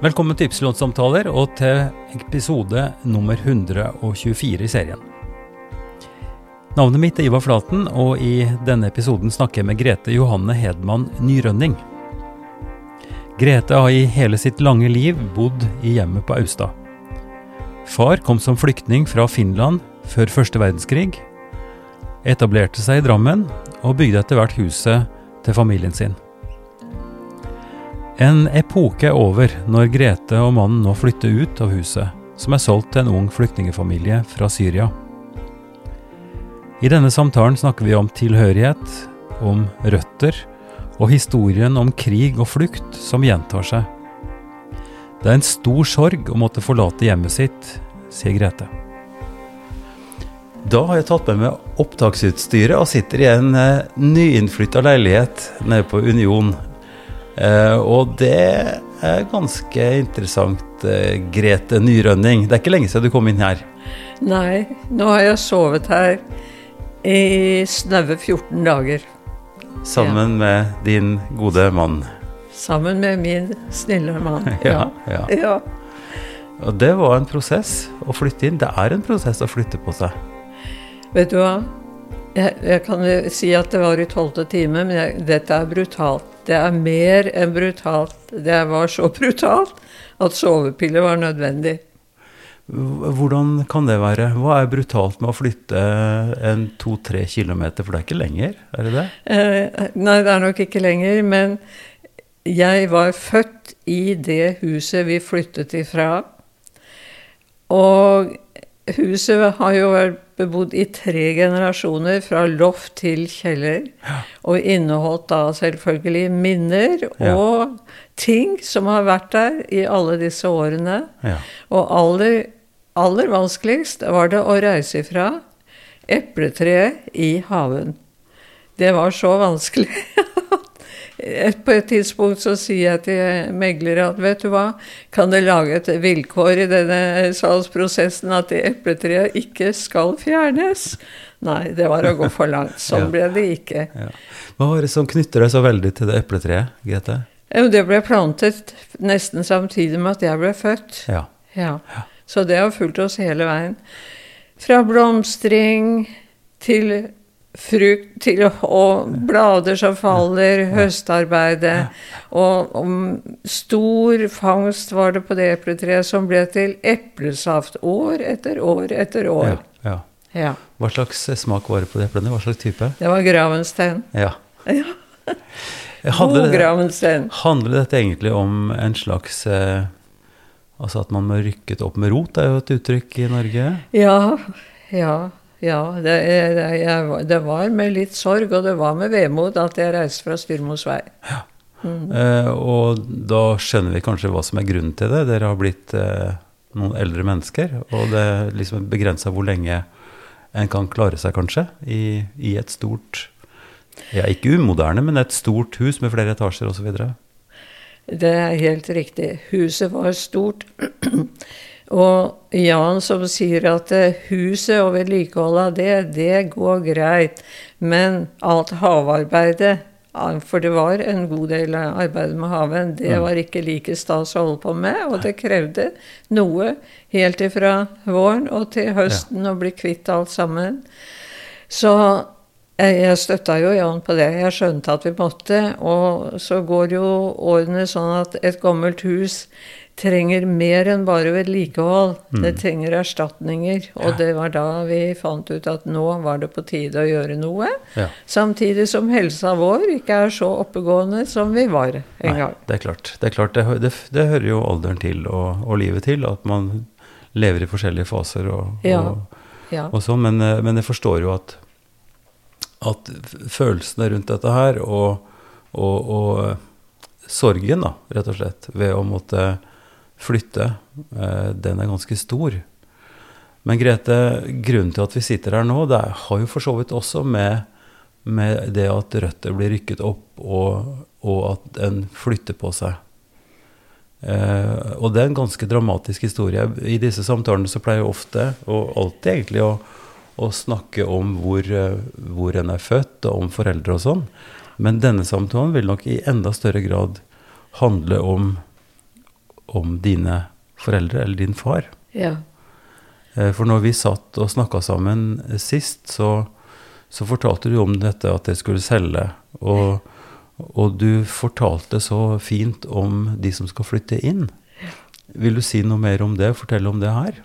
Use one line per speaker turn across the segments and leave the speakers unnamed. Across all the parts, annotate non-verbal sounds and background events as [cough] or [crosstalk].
Velkommen til Ypsilon-samtaler og til episode nummer 124 i serien. Navnet mitt er Ivar Flaten, og i denne episoden snakker jeg med Grete Johanne Hedman Nyrønning. Grete har i hele sitt lange liv bodd i hjemmet på Austad. Far kom som flyktning fra Finland før første verdenskrig, etablerte seg i Drammen og bygde etter hvert huset til familien sin. En epoke er over når Grete og mannen nå flytter ut av huset, som er solgt til en ung flyktningfamilie fra Syria. I denne samtalen snakker vi om tilhørighet, om røtter og historien om krig og flukt som gjentar seg. Det er en stor sorg å måtte forlate hjemmet sitt, sier Grete. Da har jeg tatt med meg opptaksutstyret og sitter i en eh, nyinnflytta leilighet nede på Union og det er ganske interessant, eh, Grete Nyrønning. Det er ikke lenge siden du kom inn her.
Nei, nå har jeg sovet her i snaue 14 dager.
Sammen ja. med din gode mann.
Sammen med min snille mann. [laughs]
ja, ja. ja. Og det var en prosess å flytte inn. Det er en prosess å flytte på seg.
Vet du hva? Jeg, jeg kan si at det var i tolvte time, men jeg, dette er brutalt. Det er mer enn brutalt. Det var så brutalt at sovepiller var nødvendig.
Hvordan kan det være? Hva er brutalt med å flytte en to-tre kilometer, for det er ikke lenger, er det det?
Eh, nei, det er nok ikke lenger. Men jeg var født i det huset vi flyttet ifra. Og huset har jo vært bebodd i tre generasjoner, fra loft til kjeller. Ja. Og inneholdt da selvfølgelig minner og ja. ting som har vært der i alle disse årene. Ja. Og aller, aller vanskeligst var det å reise ifra epletreet i haven. Det var så vanskelig [laughs] på et tidspunkt så sier jeg til meglere at vet du hva, kan det lage et vilkår i denne salgsprosessen at det epletreet ikke skal fjernes? Nei, det var å gå for langt. [laughs] Sånn ja. ble det ikke. Ja.
Hva var det som knytter deg så veldig til det epletreet, Grete?
Det ble plantet nesten samtidig med at jeg ble født. Ja. ja. Så det har fulgt oss hele veien. Fra blomstring til frukt til, og blader som faller, høstarbeidet. Og, og stor fangst var det på det epletreet som ble til eplesaft år etter år etter år. Ja,
ja. Hva slags smak var det på de eplene? Hva slags type?
Det var gravenstein. Ja. [laughs] ja.
God gravenstein. Handler dette egentlig om en slags eh, Altså at man må rykket opp med rot, er jo et uttrykk i Norge?
Ja. Ja. Ja, det, det, jeg, det, var med litt sorg, og det var med vemod at jeg reiste fra Styrmos vei. Ja.
Mm. Eh, og da skjønner vi kanskje hva som er grunnen til det. Dere har blitt eh, noen eldre mennesker, og det er liksom begrensa hvor lenge en kan klare seg, kanskje, i, i et stort ja, Ikke umoderne, men et stort hus med flere etasjer osv.
Det er helt riktig. Huset var stort. [clears throat] Og Jan som sier at eh, huset og vedlikeholdet av det, det går greit. Men alt havarbeidet, for det var en god del av arbeidet med haven, det var ikke like stas å holde på med. Og det krevde noe helt ifra våren og til høsten å bli kvitt alt sammen. Så jeg støtta jo Jan på det. Jeg skjønte at vi måtte. Og så går jo årene sånn at et gammelt hus trenger mer enn bare vedlikehold. Mm. Det trenger erstatninger. Og ja. det var da vi fant ut at nå var det på tide å gjøre noe. Ja. Samtidig som helsa vår ikke er så oppegående som vi var en Nei, gang.
Det er klart. Det, er klart. Det, det, det hører jo alderen til og, og, livet til. At man lever i forskjellige faser og, ja. og sånn. Men, eh, men, jeg forstår jo at, at følelsene rundt dette her og, og sorgen, da, rett og slett, ved å måtte flytte, eh, den er ganske stor. Men Grete, grunnen til at vi sitter her nå, det har jo for så vidt også med, med det at røtter blir rykket opp, og, og at en flytter på seg. Eh, og det er en ganske dramatisk historie. I disse samtalene så pleier jeg ofte, og alltid egentlig, å, å snakke om hvor, eh, hvor en er født, og om foreldre og sånn. Men denne samtalen vil nok i enda større grad handle om om dine foreldre, eller din far.
Ja.
Eh, for når vi satt og snakka sammen sist, så, så, fortalte du om dette at dere skulle selge. Og, og, du fortalte så fint om de som skal flytte inn. Vil du si noe mer om det? Fortelle om det her?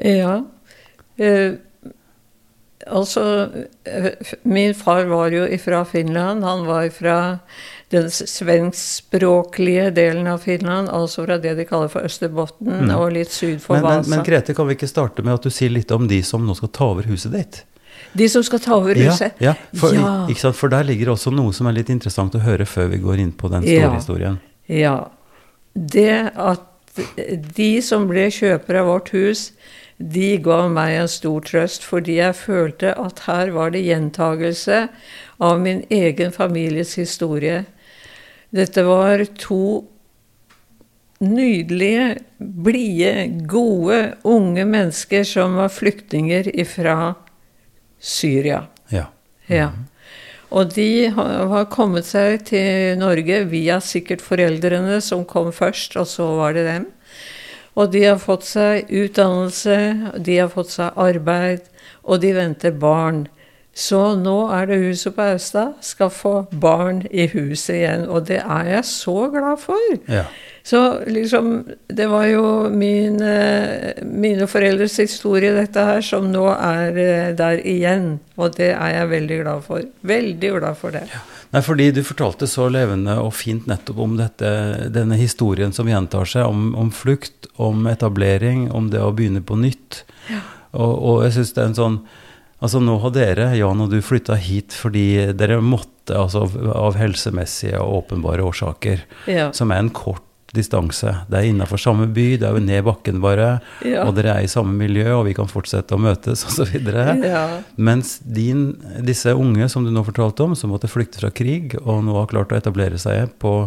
Ja. Eh, altså eh, Min far var jo fra Finland. Han var fra den svenskspråklige delen av Finland, altså fra det de kaller for Østerbotten mm. og litt syd for
men,
Vasa.
Men, men, Grete, kan vi ikke starte med at du sier litt om de som nå skal ta over huset ditt?
De som skal ta over huset?
Ja, ja, for, ja. for, der ligger også noe som er litt interessant å høre før vi går inn på den store ja. historien.
Ja. Det at de som ble kjøpere av vårt hus, de ga meg en stor trøst, fordi jeg følte at her var det gjentagelse av min egen families historie. Dette var to nydelige, blide, gode, unge mennesker som var flyktninger fra Syria.
Ja.
Mm. ja. Og de har kommet seg til Norge via sikkert foreldrene som kom først, og så var det dem. Og de har fått seg utdannelse, de har fått seg arbeid, og de venter barn. Så nå er det huset på Austad skal få barn i huset igjen, og det er jeg så glad for.
Ja.
Så liksom Det var jo mine, mine foreldres historie, dette her, som nå er eh, der igjen. Og det er jeg veldig glad for. Veldig glad for det. Ja.
Nei, fordi du fortalte så levende og fint nettopp om dette, denne historien som gjentar seg, om, om flukt, om etablering, om det å begynne på nytt.
Ja.
Og, og jeg syns det er en sånn Altså Nå har dere, Jan og du, flytta hit fordi dere måtte, altså av helsemessige og åpenbare årsaker,
ja.
som er en kort distanse. Det er innafor samme by, det er jo ned bakken bare, ja. og dere er i samme miljø, og vi kan fortsette å møtes [laughs] osv.
Ja.
Mens din, disse unge som du nå fortalte om, som måtte flykte fra krig, og nå har klart å etablere seg på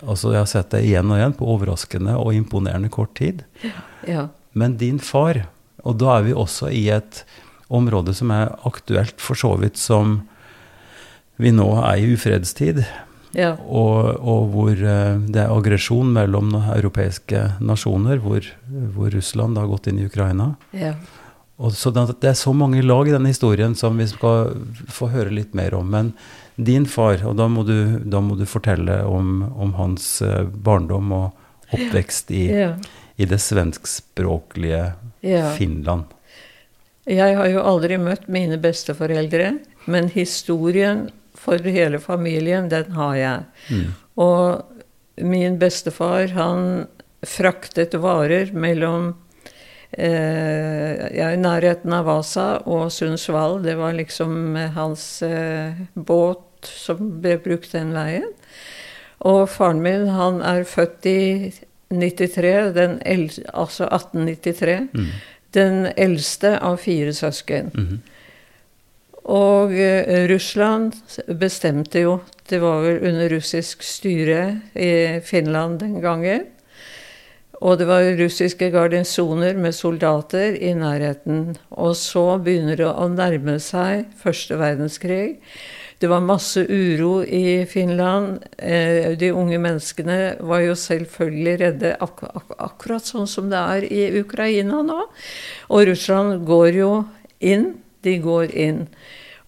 altså Jeg har sett det igjen og igjen på overraskende og imponerende kort tid.
Ja.
Men din far, og da er vi også i et område som er aktuelt for så vidt som vi nå er i ufredstid.
Ja.
Og, og, hvor eh, det er aggresjon mellom europeiske nasjoner, hvor, hvor, Russland har gått inn i Ukraina.
Ja.
Og så det, er så mange lag i denne historien som vi skal få høre litt mer om. Men din far, og da må du, da må du fortelle om, om, hans eh, barndom og oppvekst i,
ja.
i det svenskspråklige Finland.
Jeg har jo aldri møtt mine besteforeldre, men historien for hele familien, den har jeg.
Mm.
Og min bestefar, han fraktet varer mellom eh, ja, i nærheten av Vasa og Sundsvall. Det var liksom hans eh, båt som ble brukt den veien. Og faren min, han er født i 93, den, altså 1893.
Mm
den eldste av fire søsken.
Mm -hmm.
Og eh, Russland bestemte jo Det var vel under russisk styre i Finland den gangen. Og det var russiske gardinsoner med soldater i nærheten. Og så begynner det å nærme seg første verdenskrig. Det var masse uro i Finland. Eh, de unge menneskene var jo selvfølgelig redde, ak ak akkurat sånn som det er i Ukraina nå. Og Russland går jo inn. De går inn.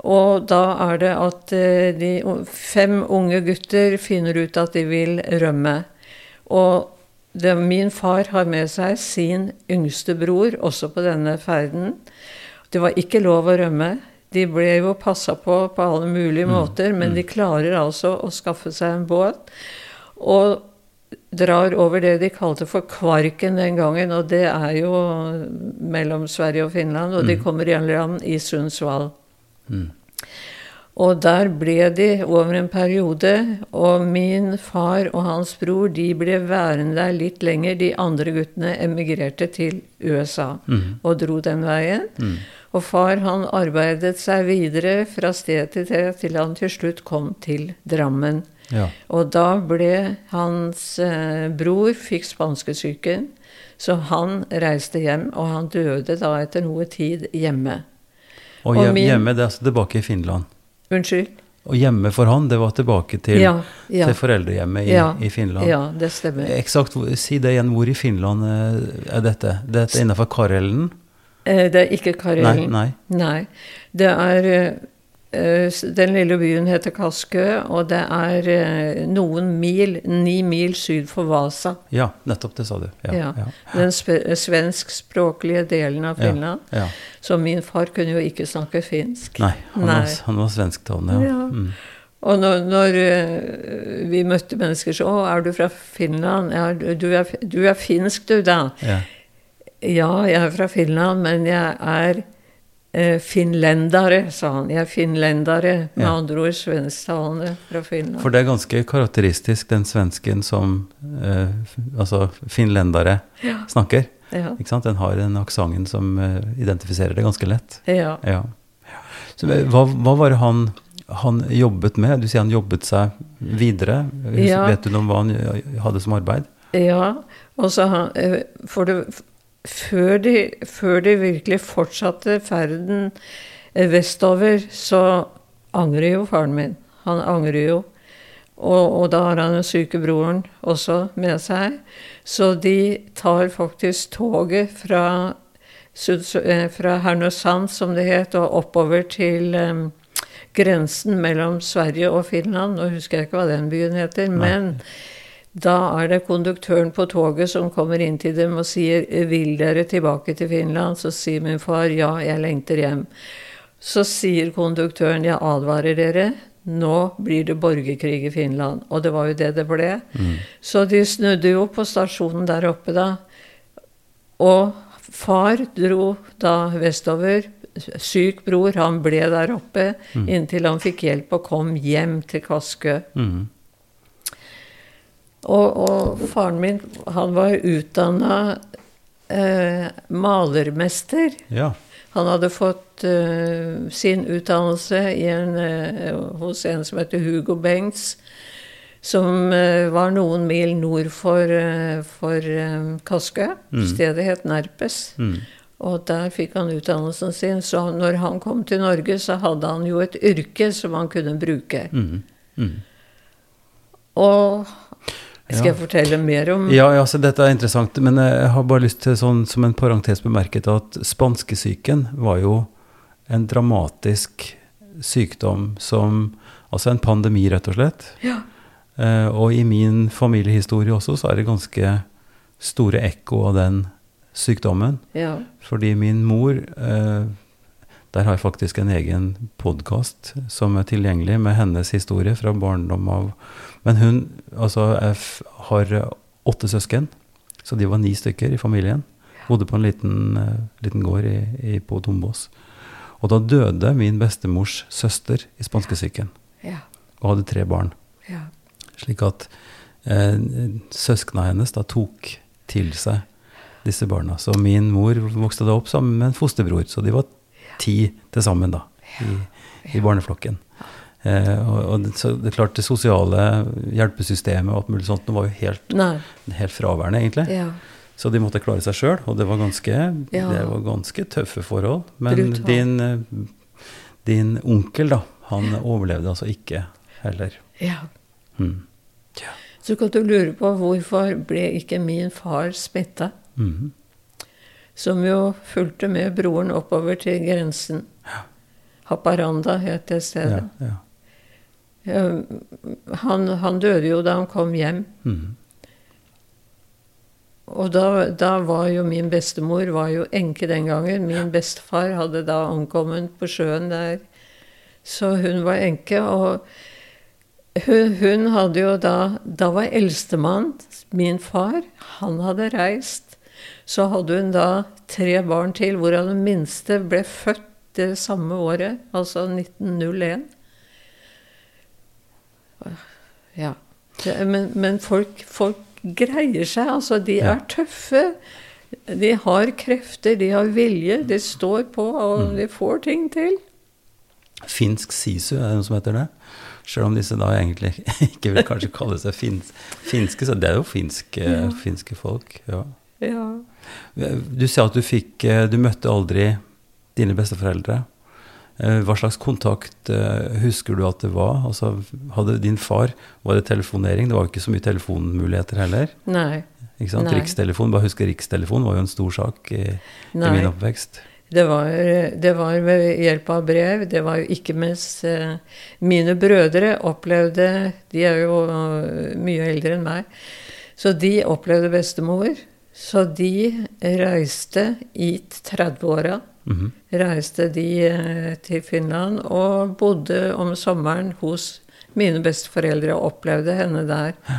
Og da er det at eh, de fem unge gutter finner ut at de vil rømme. Og det, min far har med seg sin yngste bror også på denne ferden. Det var ikke lov å rømme. De ble jo passa på på alle mulige mm. måter, men mm. de klarer altså å skaffe seg en båt. Og drar over det de kalte for Kvarken den gangen, og det er jo mellom Sverige og Finland. Og de mm. kommer i land i Sundsvall.
Mm.
Og der ble de over en periode, og min far og hans bror de ble værende der litt lenger. De andre guttene emigrerte til USA
mm.
og dro den veien.
Mm.
Og far han arbeidet seg videre fra sted til sted til han til slutt kom til Drammen.
Ja.
Og da ble hans eh, bror fikk spanskesyken, så han reiste hjem, og han døde da etter noe tid hjemme.
Og, hjem, og min, hjemme, det er altså tilbake i Finland?
Unnskyld?
Og hjemme for han, det var tilbake til, ja, ja. til foreldrehjemmet i, ja, i, Finland.
Ja, det stemmer.
Eksakt, Si det igjen. Hvor i Finland eh, er dette? Dette er innenfor Karelen?
Eh, det er ikke Karelen.
Nei, nei.
nei. Det er Eh, den lille byen heter Kaskø, og det er eh, noen mil, ni mil syd for Vasa.
Ja, nettopp det sa du. Ja, ja.
Ja. Den svenskspråklige delen av Finland. Ja, Så min far kunne jo ikke snakke finsk.
Nei, han, Nei. Var, han var svensktalende. Ja. Mm.
Og når, når, vi møtte mennesker så 'Å, er du fra Finland?' Ja, du er, du er finsk, du, da. Ja. Ja, jeg er fra Finland, men jeg er Eh, finlendere, sa han. Jeg er finlendere, med ja. andre ord svensktalende fra Finland.
For det er ganske karakteristisk den svensken som eh, altså finlendere ja. snakker. Ja. Ikke sant? Den har den aksenten som eh, identifiserer det ganske lett.
Ja.
ja. Så, eh, hva, hva, var det han, han jobbet med? Du sier han jobbet seg videre. Vet du noe om hva han hadde som arbeid?
Ja, og så han, eh, for det før de, før de virkelig fortsatte ferden eh, vestover, så angrer jo faren min. Han angrer jo. Og, og, da har han den syke broren også med seg. Så de tar faktisk toget fra, eh, fra Hernøsand, som det het, og oppover til um, grensen mellom Sverige og Finland. Nå husker jeg ikke hva den byen heter. men da er det konduktøren på toget som kommer inn til dem og sier 'Vil dere tilbake til Finland?' Så sier min far 'Ja, jeg lengter hjem'. Så sier konduktøren 'Jeg advarer dere, nå blir det borgerkrig i Finland'. Og det var jo det det ble. Mm. Så de snudde jo på stasjonen der oppe da. Og far dro da vestover. Syk bror, han ble der oppe mm. inntil han fikk hjelp og kom hjem til Kaskø. Mm. Og, og, faren min, han var utdanna eh, malermester.
Ja.
Han hadde fått eh, sin utdannelse en, eh, hos en som heter Hugo Bengts, som eh, var noen mil nord for, eh, for eh, Kaskø. Mm. Stedet het Nerpes. Mm. Og der fikk han utdannelsen sin. Så når han kom til Norge, så hadde han jo et yrke som han kunne bruke. Mm. mm. Og skal jeg fortelle mer om
Ja, ja dette er interessant. Men jeg har bare lyst til, sånn, som en parentes bemerket, at spanskesyken var jo en dramatisk sykdom som Altså en pandemi, rett og slett.
Ja.
Eh, og i min familiehistorie også så er det ganske store ekko av den sykdommen.
Ja.
Fordi min mor eh, Der har jeg faktisk en egen podkast som er tilgjengelig med hennes historie fra barndom av men hun altså, har åtte søsken, så de var ni stykker i familien. Bodde på en liten, uh, liten gård i, i, på Dombås. Og da døde min bestemors søster i spanskesyken.
Ja.
Og hadde tre barn.
Ja.
Slik at eh, søskna hennes da tok til seg disse barna. Så min mor vokste da opp sammen med en fosterbror. Så de var ti til sammen da, i, i barneflokken. Eh, og, og så det er klart det sosiale hjelpesystemet og alt mulig sånt var jo helt, helt fraværende, egentlig.
Ja.
Så de måtte klare seg sjøl, og det var, ganske,
ja.
det var ganske tøffe forhold. Men din, din, onkel, da, han overlevde altså ikke heller.
Ja.
Mm.
ja. Så kan du lure på hvorfor ble ikke min far smitta?
Mm.
Som jo fulgte med broren oppover til grensen.
Ja.
Haparanda het det stedet.
Ja, ja.
Han, han, døde jo da han kom hjem.
Mm.
Og da, da, var jo min bestemor var jo enke den gangen. Min bestefar hadde da omkommet på sjøen der. Så hun var enke. Og hun, hun hadde jo da Da var eldstemann, min far, han hadde reist. Så hadde hun da tre barn til, hvorav den minste ble født det samme året, altså 1901. Ja. Men, men folk, folk, greier seg. Altså, de er tøffe. De har krefter, de har vilje, de står på, og mm. de får ting til.
Finsk sisu, er det noe som heter det? Selv om disse da egentlig [laughs] ikke vil kanskje kalle seg fins, finske, så det er jo finske, ja. finske folk. Ja.
ja.
Du sa at du fikk Du møtte aldri dine besteforeldre. Eh, hva slags kontakt eh, husker du at det var? Altså, hadde din far Var det telefonering? Det var jo ikke så mye telefonmuligheter heller.
Nei.
Ikke sant?
Nei.
Rikstelefon, bare husk Rikstelefon var jo en stor sak i, i min oppvekst.
Det var, det var, ved hjelp av brev. Det var jo ikke mens eh, mine brødre opplevde De er jo mye eldre enn meg. Så de opplevde bestemor. Så de reiste i 30-åra Mm -hmm. Reiste de eh, til Finland og bodde om sommeren hos mine besteforeldre og opplevde henne der. Ja.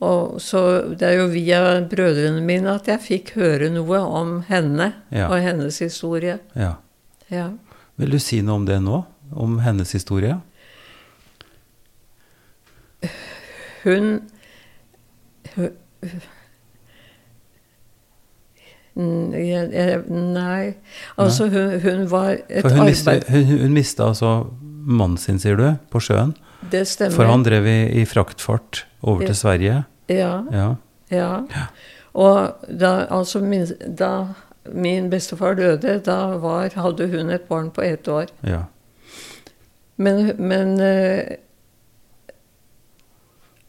Og så Det er jo via brødrene mine at jeg fikk høre noe om henne ja. og hennes historie.
Ja. ja. Vil du si noe om det nå? Om hennes historie?
Hun, hun Nei Altså, hun, hun var et
hun
arbeid
miste, Hun, mista altså mannen sin, sier du, på sjøen?
Det stemmer.
For han drev i, i fraktfart over til Sverige?
Ja.
ja.
ja. Og da, altså min, da min bestefar døde, da var, hadde hun et barn på ett år.
Ja.
Men, men uh,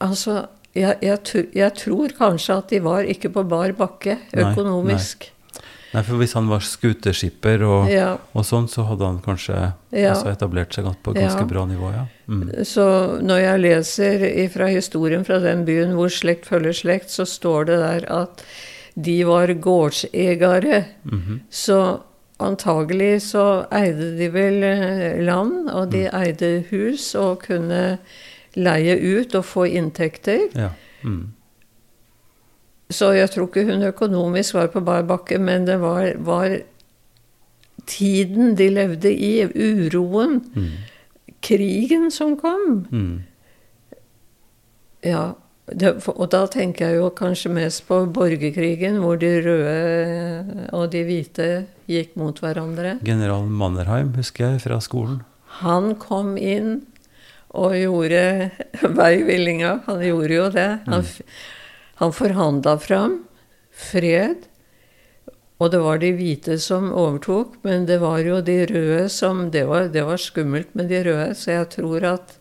Altså jeg, jeg, jeg, tror kanskje at de var ikke på bar bakke økonomisk.
Nei, nei. nei for hvis han var skuteskipper og, ja. og, sånn, så hadde han kanskje ja. etablert seg på et ganske ja. bra nivå, ja.
Mm. Så når jeg leser fra historien fra den byen hvor slekt følger slekt, så står det der at de var gårdsegere. Mm -hmm. Så antagelig så eide de vel eh, land, og de mm. eide hus og kunne leie ut og få inntekter.
Ja. Mm.
Så jeg tror ikke hun økonomisk var på bar bakke, men det var, var tiden de levde i, uroen, mm. krigen som kom.
Mm.
Ja, det, og da tenker jeg jo kanskje mest på borgerkrigen, hvor de røde og de hvite gikk mot hverandre.
General Mannerheim, husker jeg, fra skolen.
Han kom inn og gjorde [laughs] veivillinga. Han gjorde jo det. Han, mm. han forhandla fram fred. Og det var de hvite som overtok, men det var jo de røde som Det var, det var skummelt med de røde, så jeg tror at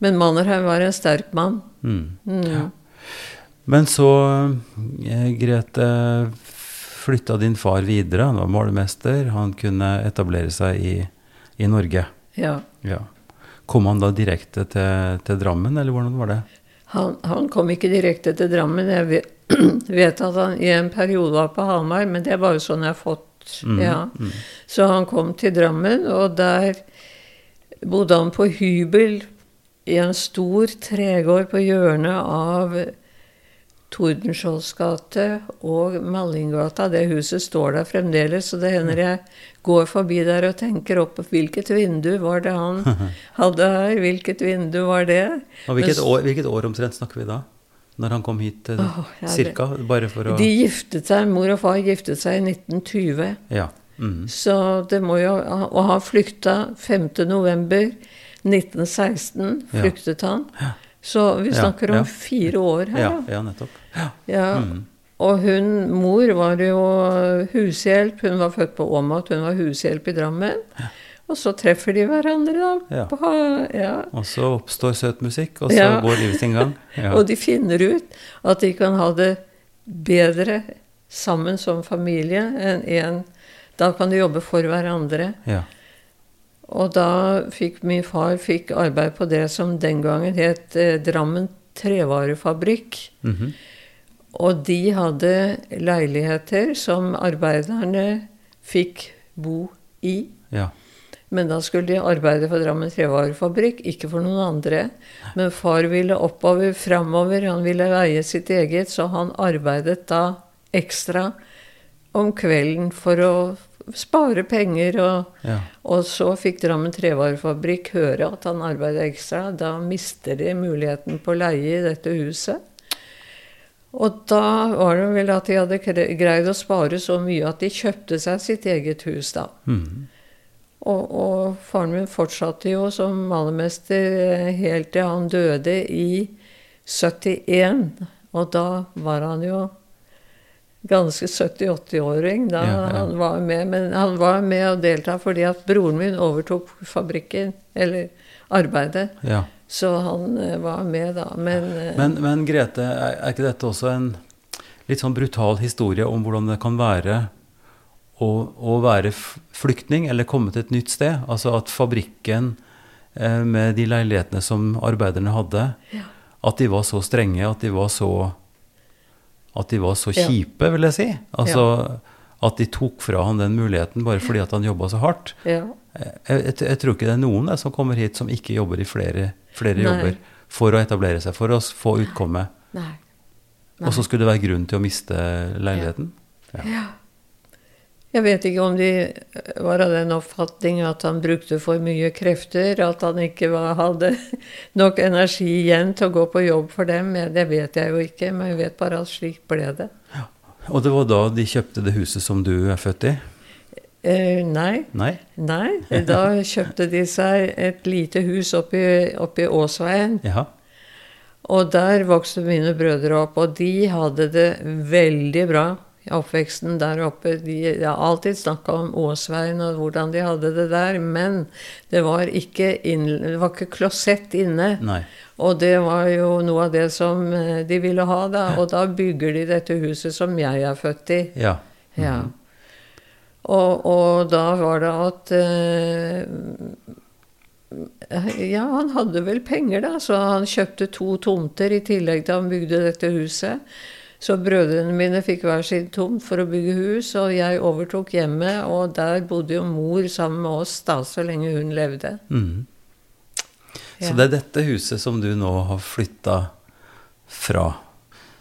Men Mannerheim var en sterk mann.
Mm. Mm. Ja. Men så, eh, Grete, flytta din far videre. Han var målmester. Han kunne etablere seg i, i Norge.
Ja.
ja. Kom han da direkte til, til Drammen, eller hvordan var det?
Han, han, kom ikke direkte til Drammen. Jeg [clears throat] vet, at han i en periode var på Hamar, men det var jo sånn jeg har fått mm, ja. Mm. Så han kom til Drammen, og der bodde han på hybel i en stor tregård på hjørnet av Tordenskiolds gate og Mallinggata. Det huset står der fremdeles, så det hender jeg går forbi der og tenker opp hvilket vindu var det han [laughs] hadde her, hvilket vindu var det?
Og hvilket, år, hvilket år omtrent snakker vi da? Når han kom hit, oh, ja, cirka? Bare for å
De giftet seg, mor og far giftet seg i 1920.
Ja. Mm.
Så det må jo Og han flykta 5.11.1916, flyktet ja. han. Så vi snakker om fire år her.
Ja, ja nettopp.
Ja. Mm. Og hun, mor var jo hushjelp. Hun var født på Åmot, hun var hushjelp i Drammen. Ja. Og så treffer de hverandre, da. Ja. På, ja.
Og så oppstår søt musikk, og så ja. går livet sin gang. [laughs]
og de finner ut at de kan ha det bedre sammen som familie enn en Da kan de jobbe for hverandre. Og da fikk min far fikk arbeid på det som den gangen het eh, Drammen trevarefabrikk. Mm -hmm. Og de hadde leiligheter som arbeiderne fikk bo i.
Ja.
Men da skulle de arbeide for Drammen trevarefabrikk, ikke for noen andre. Men far ville oppover, framover, han ville veie sitt eget, så han arbeidet da ekstra om kvelden for å spare penger. Og,
ja.
og så fikk Drammen trevarefabrikk høre at han arbeidet ekstra. Da mister de muligheten på leie i dette huset. Og da var det vel at de hadde greid å spare så mye at de kjøpte seg sitt eget hus, da.
Mm.
Og, og, faren min fortsatte jo som malermester eh, helt til han døde i 71. Og da var han jo ganske 70-80-åring da ja, ja. han var med. Men han var med og delta fordi at broren min overtok fabrikken, eller arbeidet.
Ja.
Så han uh, var med da. Men, uh,
men, men, Grete, er, ikke dette også en litt sånn brutal historie om hvordan det kan være å, å være flyktning eller komme til et nytt sted? Altså at fabrikken uh, med de leilighetene som arbeiderne hadde, at de var så strenge, at de var så at de var så kjipe, vil jeg si. Altså at de tok fra han den muligheten bare fordi at han jobba så hardt.
Ja.
Jeg, jeg, jeg, tror ikke det er noen der som kommer hit som ikke jobber i flere, flere jobber for å etablere seg, for å få utkomme.
Nei.
Nei. Og så skulle det være grunn til å miste leiligheten?
Ja. ja. Jeg vet ikke om de var av den oppfatning at han brukte for mye krefter, at han ikke var, hadde nok energi igjen til å gå på jobb for dem. Det vet jeg jo ikke, men jeg vet bare at slik ble det.
Ja. Og det var da de kjøpte det huset som du er født i?
Eh, nei.
nei.
Nei. Da kjøpte de seg et lite hus oppi, oppi Åsveien.
Ja.
Og der vokste mine brødre opp, og de hadde det veldig bra i oppveksten der oppe. De, har alltid snakka om Åsveien og hvordan de hadde det der, men det var ikke, inn, det var ikke klosett inne.
Nei.
Og det var jo noe av det som eh, de ville ha, da. Og da bygger de dette huset som jeg er født i.
Ja.
Mm -hmm. ja. Og, og, da var det at uh, Ja, han hadde vel penger, da, så han kjøpte to tomter i tillegg til han bygde dette huset. Så brødrene mine fikk hver sin tomt for å bygge hus, og jeg overtok hjemmet, og der bodde jo mor sammen med oss da, så lenge hun levde.
Mm. Så det er dette huset som du nå har flytta fra.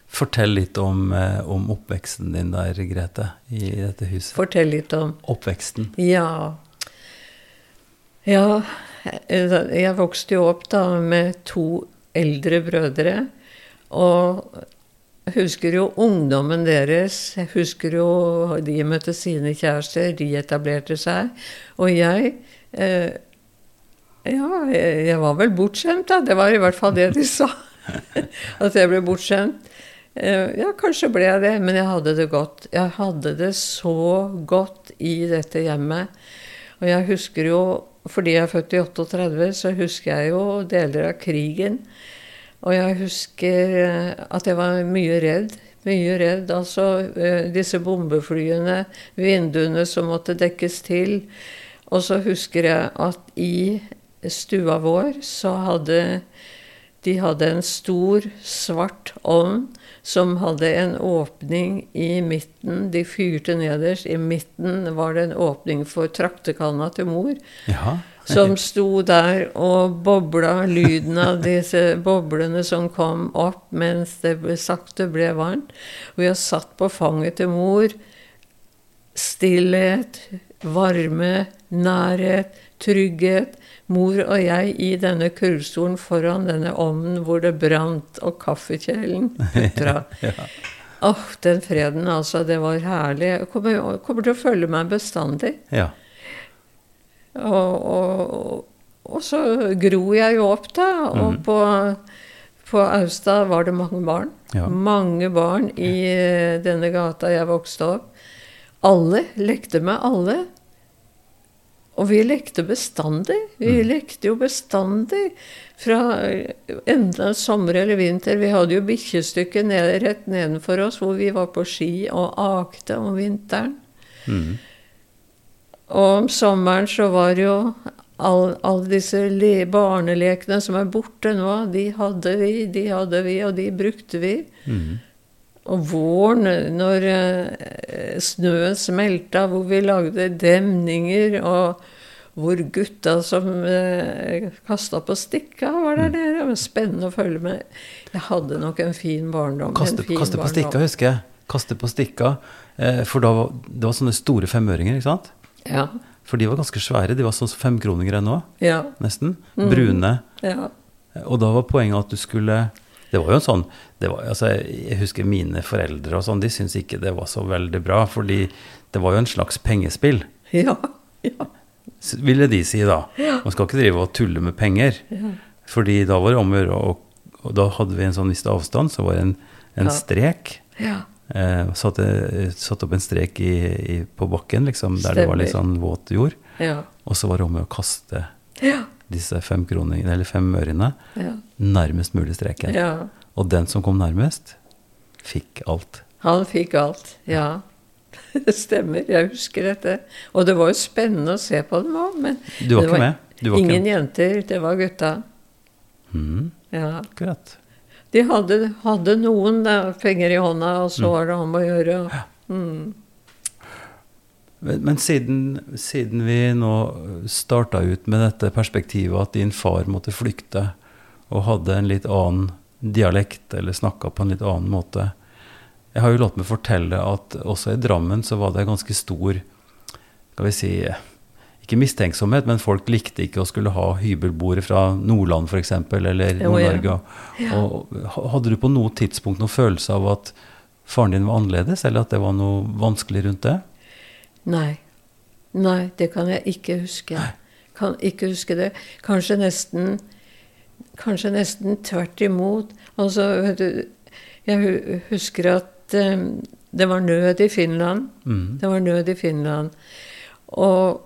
Fortell litt om, eh, om, oppveksten din der, Grete, i dette huset.
Fortell litt om
Oppveksten.
Ja. Ja, jeg vokste jo opp da med to eldre brødre. Og jeg husker jo ungdommen deres. Jeg husker jo de møtte sine kjærester, de etablerte seg. Og jeg eh, Ja, jeg var vel bortskjemt, da. Det var i hvert fall det de sa. [laughs] At jeg ble bortskjemt. Eh, ja, kanskje ble jeg det, men jeg hadde det godt. Jeg hadde det så godt i dette hjemmet. Og jeg husker jo, fordi jeg er født i 38, så husker jeg jo deler av krigen. Og jeg husker eh, at jeg var mye redd. Mye redd. Altså eh, disse bombeflyene, vinduene som måtte dekkes til. Og så husker jeg at i stua vår så hadde de hadde en stor, svart ovn som hadde en åpning i midten. De fyrte nederst. I midten var det en åpning for traktekanna til mor.
Ja
som sto der og bobla lyden av disse boblene som kom opp mens det sakte ble varmt. Og jeg satt på fanget til mor. Stillhet, varme, nærhet, trygghet. Mor og jeg i denne kurvstolen foran denne ovnen hvor det brant, og kaffekjelen putra. [laughs] ja. Oh, den freden, altså. Det var herlig. Jeg kommer, kommer til å følge meg bestandig.
Ja.
Og, og, og, så gro jeg jo opp, da. Og mm. på, på Austad var det mange barn.
Ja.
Mange barn i uh, denne gata jeg vokste opp. Alle lekte med alle. Og vi lekte bestandig. Vi mm. lekte jo bestandig fra enda sommer eller vinter. Vi hadde jo bikkjestykket ned, rett nedenfor oss hvor vi var på ski og akte om vinteren.
Mm.
Og om sommeren så var jo alle all disse barnelekene som er borte nå, de hadde vi, de hadde vi, og de brukte vi.
Mm.
Og våren, når uh, snøen smelta, hvor vi lagde demninger, og hvor gutta som eh, kasta på stikka, var der mm. nede. Var spennende å følge med. Jeg hadde nok en fin barndom.
Kaste,
fin
kaste på stikka, husker jeg. Kaste på stikka. Eh, for da var, det var sånne store femøringer, ikke sant?
Ja.
For de var ganske svære. De var sånn femkroninger ennå,
ja.
nesten. Mm. Brune.
Ja.
Og da var poenget at du skulle Det var jo en sånn var, altså, Jeg husker mine foreldre og sånn, de syntes ikke det var så veldig bra, fordi det var jo en slags pengespill. [laughs]
Ja, ja.
Ville de si da.
Ja.
Man skal ikke drive og tulle med penger.
Ja.
Fordi da var det om å gjøre, og, da hadde vi en sånn viss avstand, så var det en, en strek.
Ja.
Eh, satte, satt opp en strek i, i, på bakken liksom, der Stemmer. det var litt sånn våt jord.
Ja.
Og så var det om å kaste
ja.
Disse fem, kroner, eller fem ørene
ja.
nærmest mulig streken. Og den som kom nærmest, fikk alt.
Han fikk alt, ja. [laughs] Det stemmer, jeg husker dette. Og det var jo spennende å se på dem òg, men
Du var ikke
var
med? Var
ingen ikke... jenter, det var gutta.
Mm.
Ja.
Akkurat.
De hadde, hadde noen da, penger i hånda, og så mm. var det om å gjøre. Mm.
Men, siden, siden, vi nå starta ut med dette perspektivet at din far måtte flykte, og hadde en litt annen dialekt, eller snakka på en litt annen måte Jeg har jo latt meg fortelle at også i Drammen så var det ganske stor skal vi si, ikke mistenksomhet, men folk likte ikke å skulle ha hybelboere fra Nordland f.eks., eller Nord-Norge. Ja. hadde du på noe tidspunkt noen følelse av at faren din var annerledes, eller at det var noe vanskelig rundt det?
Nei. Nei, det kan jeg ikke huske. Kan ikke huske det. Kanskje nesten Kanskje nesten tvert imot. Altså, du, jeg husker at um, det var nød i Finland.
Mm.
Det var nød i Finland. Og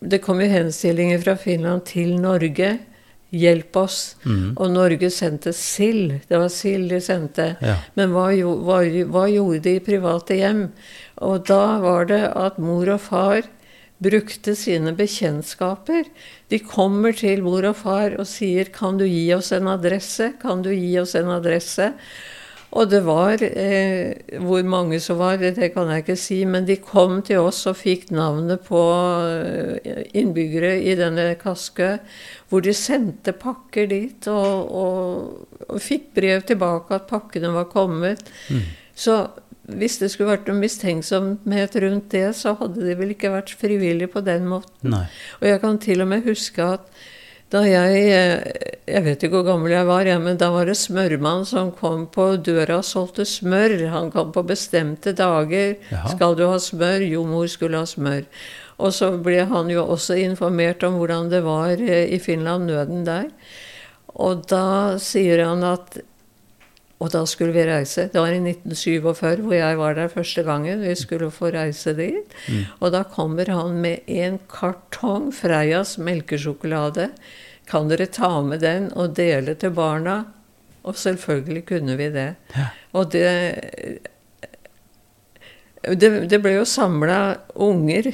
det kom jo henstillinger fra Finland til Norge. Hjelp oss.
Mm.
Og Norge sendte sild. Det var sild de sendte.
Ja.
Men hva, hva, hva, gjorde de i private hjem? Og da var det at mor og far brukte sine bekjentskaper. De kommer til mor og far og sier 'Kan du gi oss en adresse?' Kan du gi oss en adresse? Og det var eh, Hvor mange som var, det kan jeg ikke si, men de kom til oss og fikk navnet på eh, innbyggere i denne Kaskø, hvor de sendte pakker dit og, og, og fikk brev tilbake at pakkene var kommet.
Mm.
Så hvis det skulle vært noe mistenksomhet rundt det, så hadde de vel ikke vært frivillige på den måten.
Nei.
Og jeg kan til og med huske at da jeg eh, Jeg vet ikke hvor gammel jeg var, ja, men da var det smørmann som kom på døra og solgte smør. Han kom på bestemte dager.
Jaha.
'Skal du ha smør?' Jo, mor skulle ha smør. Og så ble han jo også informert om hvordan det var eh, i Finland, nøden der. Og da sier han at Og da skulle vi reise. Det var i 1947 hvor jeg var der første gangen. Vi skulle få reise dit.
Mm.
Og da kommer han med en kartong Freias melkesjokolade kan dere ta med den og dele til barna? Og selvfølgelig kunne vi det.
Ja.
Og det, det, det ble jo samla unger.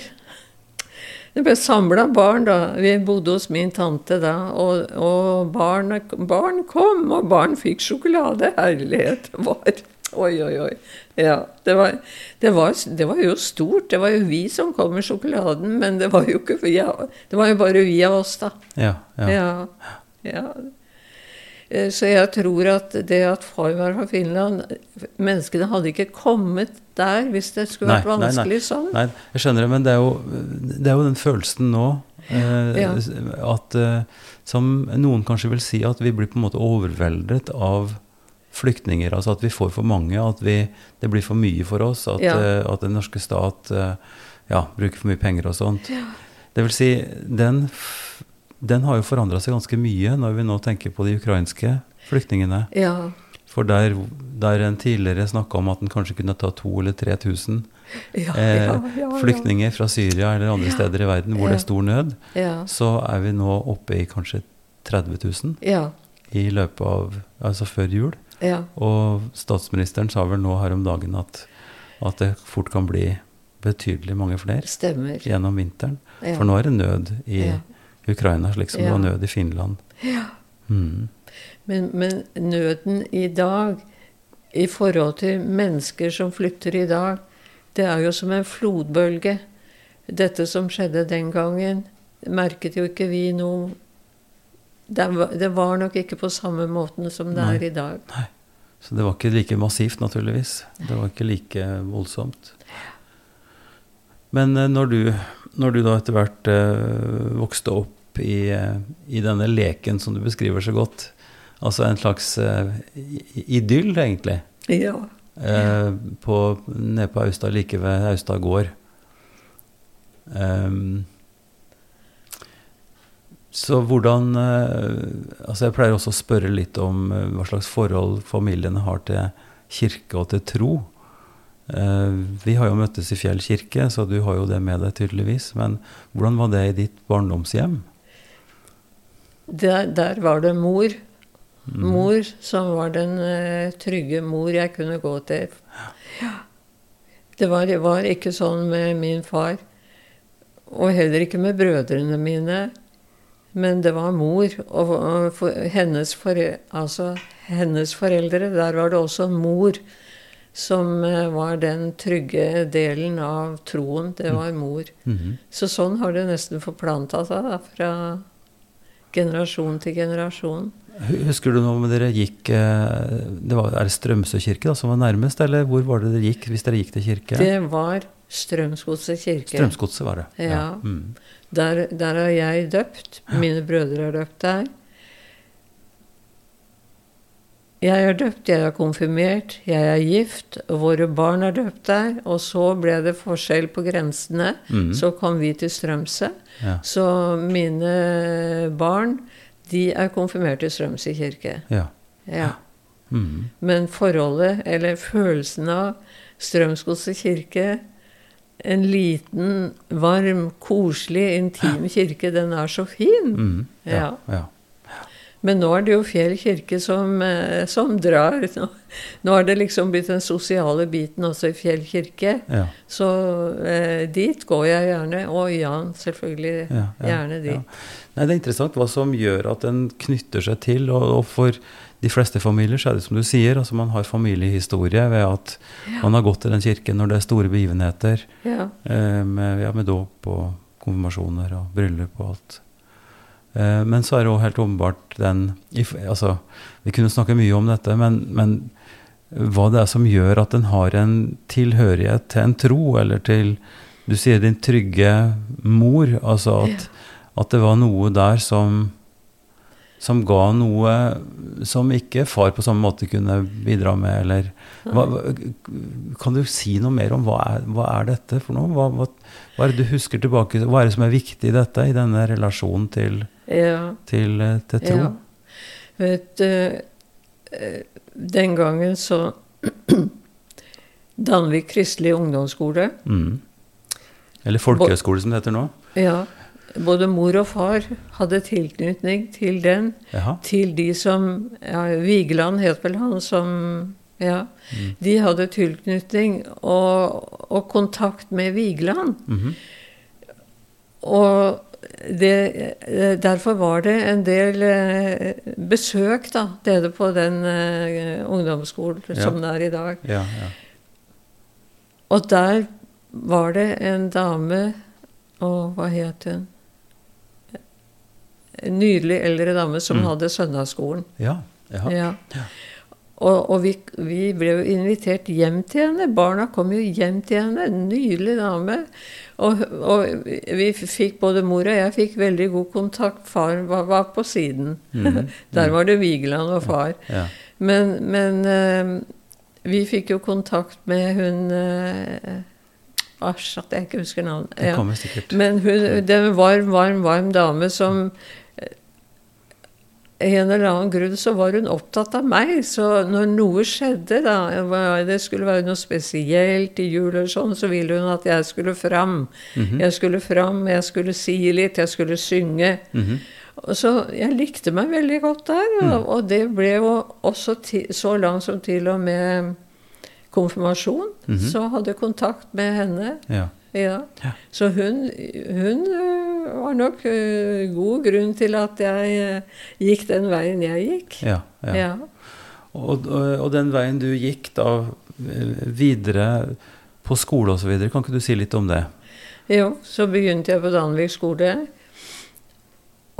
Det ble samla barn, da. Vi bodde hos min tante da. Og, og barn, barn, kom, og barn fikk sjokolade. Herlighet var Oi, oi, oi. Ja, det var, det, var, det var, jo stort. Det var jo vi som kom med sjokoladen, men det var jo ikke ja, Det var jo bare vi av oss, da.
Ja, ja.
ja, ja. Eh, så jeg tror at det at far var fra Finland Menneskene hadde ikke kommet der hvis det skulle vært nei, vanskelig
nei, nei.
sånn.
Nei, jeg skjønner det, men det er jo, det er jo den følelsen nå eh,
ja.
at eh, Som noen kanskje vil si at vi blir på en måte overveldet av flyktninger. Altså at vi får for mange, at vi, det blir for mye for oss. At,
ja.
uh, at den norske stat ja, bruker for mye penger og sånt.
Ja.
Det vil si, den, den har jo forandra seg ganske mye når vi nå tenker på de ukrainske flyktningene.
Ja.
For der, der en tidligere snakka om at en kanskje kunne ta 2000 eller 3000 eh, flyktninger fra Syria eller andre steder i verden hvor det er stor nød, så er vi nå oppe i kanskje 30 000 i løpet av Altså før jul.
Ja.
Og statsministeren sa vel nå her om dagen at, at det fort kan bli betydelig mange flere
Stemmer.
gjennom vinteren.
Ja.
For nå er det nød i
ja.
Ukraina, slik som det var nød i Finland. Mm.
Men, men, nøden i dag, i forhold til mennesker som flytter i dag, det er jo som en flodbølge. Dette som skjedde den gangen, merket jo ikke vi noe det var, det var, nok ikke på samme måten som det Nei. er i dag.
Nei. Så det var ikke like massivt, naturligvis. Det var ikke like voldsomt. Men eh, når du, når du da etter hvert eh, vokste opp i, eh, i, denne leken som du beskriver så godt, altså en slags eh, idyll, egentlig,
ja.
eh, på, nede på Austad, like ved Austad gård um, så hvordan altså Jeg pleier også å spørre litt om hva slags forhold familiene har til kirke og til tro. Eh, vi har jo møttes i Fjell kirke, så du har jo det med deg tydeligvis. Men hvordan var det i ditt barndomshjem?
Der, der var det mor. Mm. Mor som var den uh, trygge mor jeg kunne gå til. Ja. Det var, det var, ikke sånn med min far. Og heller ikke med brødrene mine. Men det var mor. Og, og for, hennes, for, altså, hennes foreldre, der var det også mor som uh, var den trygge delen av troen. Det var mor. Mm -hmm. Så sånn har det nesten forplanta seg da, fra generasjon til generasjon.
Husker du om dere gikk eh, det var, Er det Strømsø kirke da, som var nærmest, eller hvor var det dere gikk hvis dere gikk til kirke?
Det var Strømsgodset kirke.
Strømsgodset var det,
ja. ja. Mm. Der, der, er jeg døpt. Mine brødre er døpt der. Jeg er døpt, jeg er konfirmert, jeg er gift, våre barn er døpt der. Og så ble det forskjell på grensene. Mm. Så kom vi til Strømsø. Ja. Så mine barn, de er konfirmert i Strømsø kirke. Ja. ja. Mm. Men forholdet, eller følelsen av Strømsgodset kirke en liten, varm, koselig, intim kirke. Den er så fin. Mm, ja, ja. Men nå er det jo Fjell kirke som, eh, som drar. Nå, nå er det liksom blitt den sosiale biten også i Fjell kirke. Ja. Så eh, dit går jeg gjerne. Og Jan, selvfølgelig. Ja, ja, gjerne dit.
Nei, det er interessant hva som gjør at en knytter seg til. Og, og, for de fleste familier så er det som du sier, altså man har familiehistorie ved at man har gått til den kirken når det er store begivenheter. Eh, med, med dåp og konfirmasjoner og bryllup og alt. Eh, men så er det òg helt åpenbart den altså, Vi kunne snakke mye om dette, men, men, hva det er som gjør at en har en tilhørighet til en tro, eller til Du sier din trygge mor. Altså at, at det var noe der som, som ga noe som ikke far på samme måte kunne bidra med, eller hva, Kan du si noe mer om hva er, hva er dette for noe? Hva, hva, hva, er det du husker tilbake Hva er det som er viktig i dette, i denne relasjonen til ja. til, eh, til, tro. Ja.
Vet, uh, den gangen så [clears throat] Danvik kristelig ungdomsskole. Mm.
Eller folkehøyskole, som det heter nå.
Ja. Både mor og far hadde tilknytning til den. Jaha. Til de som ja, Vigeland het vel han som Ja. Mm. De hadde tilknytning og, og kontakt med Vigeland. Mm -hmm. Og det, eh, derfor var det en del eh, besøk da, nede på den uh, ungdomsskolen ja. som det er i dag. Ja, ja. Og der var det en dame Og hva het hun? En nydelig eldre dame som mm. hadde søndagsskolen. Ja, ja. Og, og vi, vi, ble jo invitert hjem til henne. Barna kom jo hjem til henne. En nydelig dame. Og, og, vi fikk, både mor og jeg fikk veldig god kontakt. Far var, var på siden. Mm. [laughs] Der var det Vigeland og far. Ja. Ja. Men, men uh, vi fikk jo kontakt med hun uh, Æsj, at jeg ikke husker navnet. Ja. Men hun, det var en varm, varm, varm dame som en eller annen grunn så var hun opptatt av meg. Så når noe skjedde, da, det skulle være noe spesielt i jul eller sånn, så ville hun at jeg skulle fram. Mm -hmm. Jeg skulle fram, jeg skulle si litt, jeg skulle synge. Mm -hmm. Så jeg likte meg veldig godt der. Og, mm. og det ble jo også til, så langt som til og med konfirmasjon. -hmm. Så hadde jeg kontakt med henne. Ja. Ja. ja. Så hun, hun var nok uh, god grunn til at jeg uh, gikk den veien jeg gikk. Ja, ja. ja.
Og, og, den veien du gikk da videre på skole osv., kan ikke du si litt om det?
Jo, så begynte jeg på Danvik skole.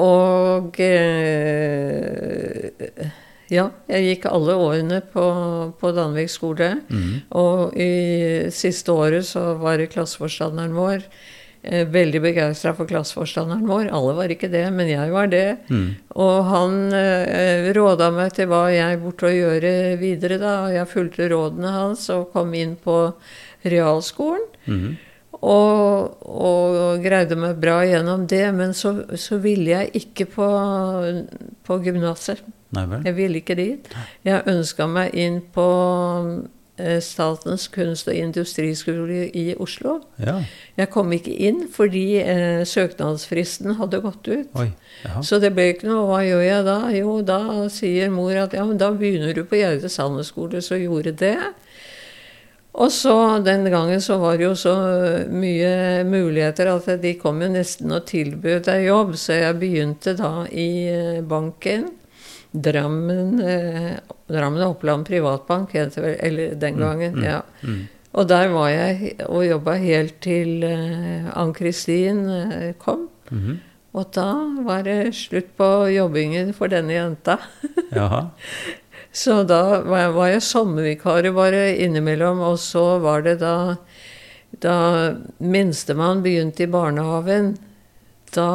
Og eh, ja, jeg gikk alle årene på, på Danvik skole. Mm. Og i siste året så var det klasseforstanderen vår eh, veldig begeistra for klasseforstanderen vår. Alle var ikke det, men jeg var det. Mm. Og han eh, råda meg til hva jeg burde gjøre videre, da. Og jeg fulgte rådene hans og kom inn på realskolen. Mm. Og, og, greide meg bra gjennom det. Men så, så ville jeg ikke på, på gymnaset. Jeg ville ikke dit. Jeg ønska meg inn på eh, Statens kunst- og industriskole i Oslo.
Ja.
Jeg kom ikke inn fordi eh, søknadsfristen hadde gått ut.
Oi,
så det ble ikke noe. Hva gjør jeg da? Jo, da sier mor at ja, men da begynner du på Gjerdes skole. Så gjorde det. Og så den gangen så var det jo så mye muligheter at de kom jo nesten og tilbød deg jobb, så jeg begynte da i eh, banken. Drammen, eh, Drammen Oppland Privatbank het det vel, eller den mm, gangen. Mm, ja. Mm. Og der var jeg og jobba helt til eh, Ann-Kristin eh, kom. Mm -hmm. Og da var det slutt på jobbingen for denne jenta. [laughs] Så da var jeg sommervikarer bare innimellom, og så var det da Da minstemann begynte i barnehagen, da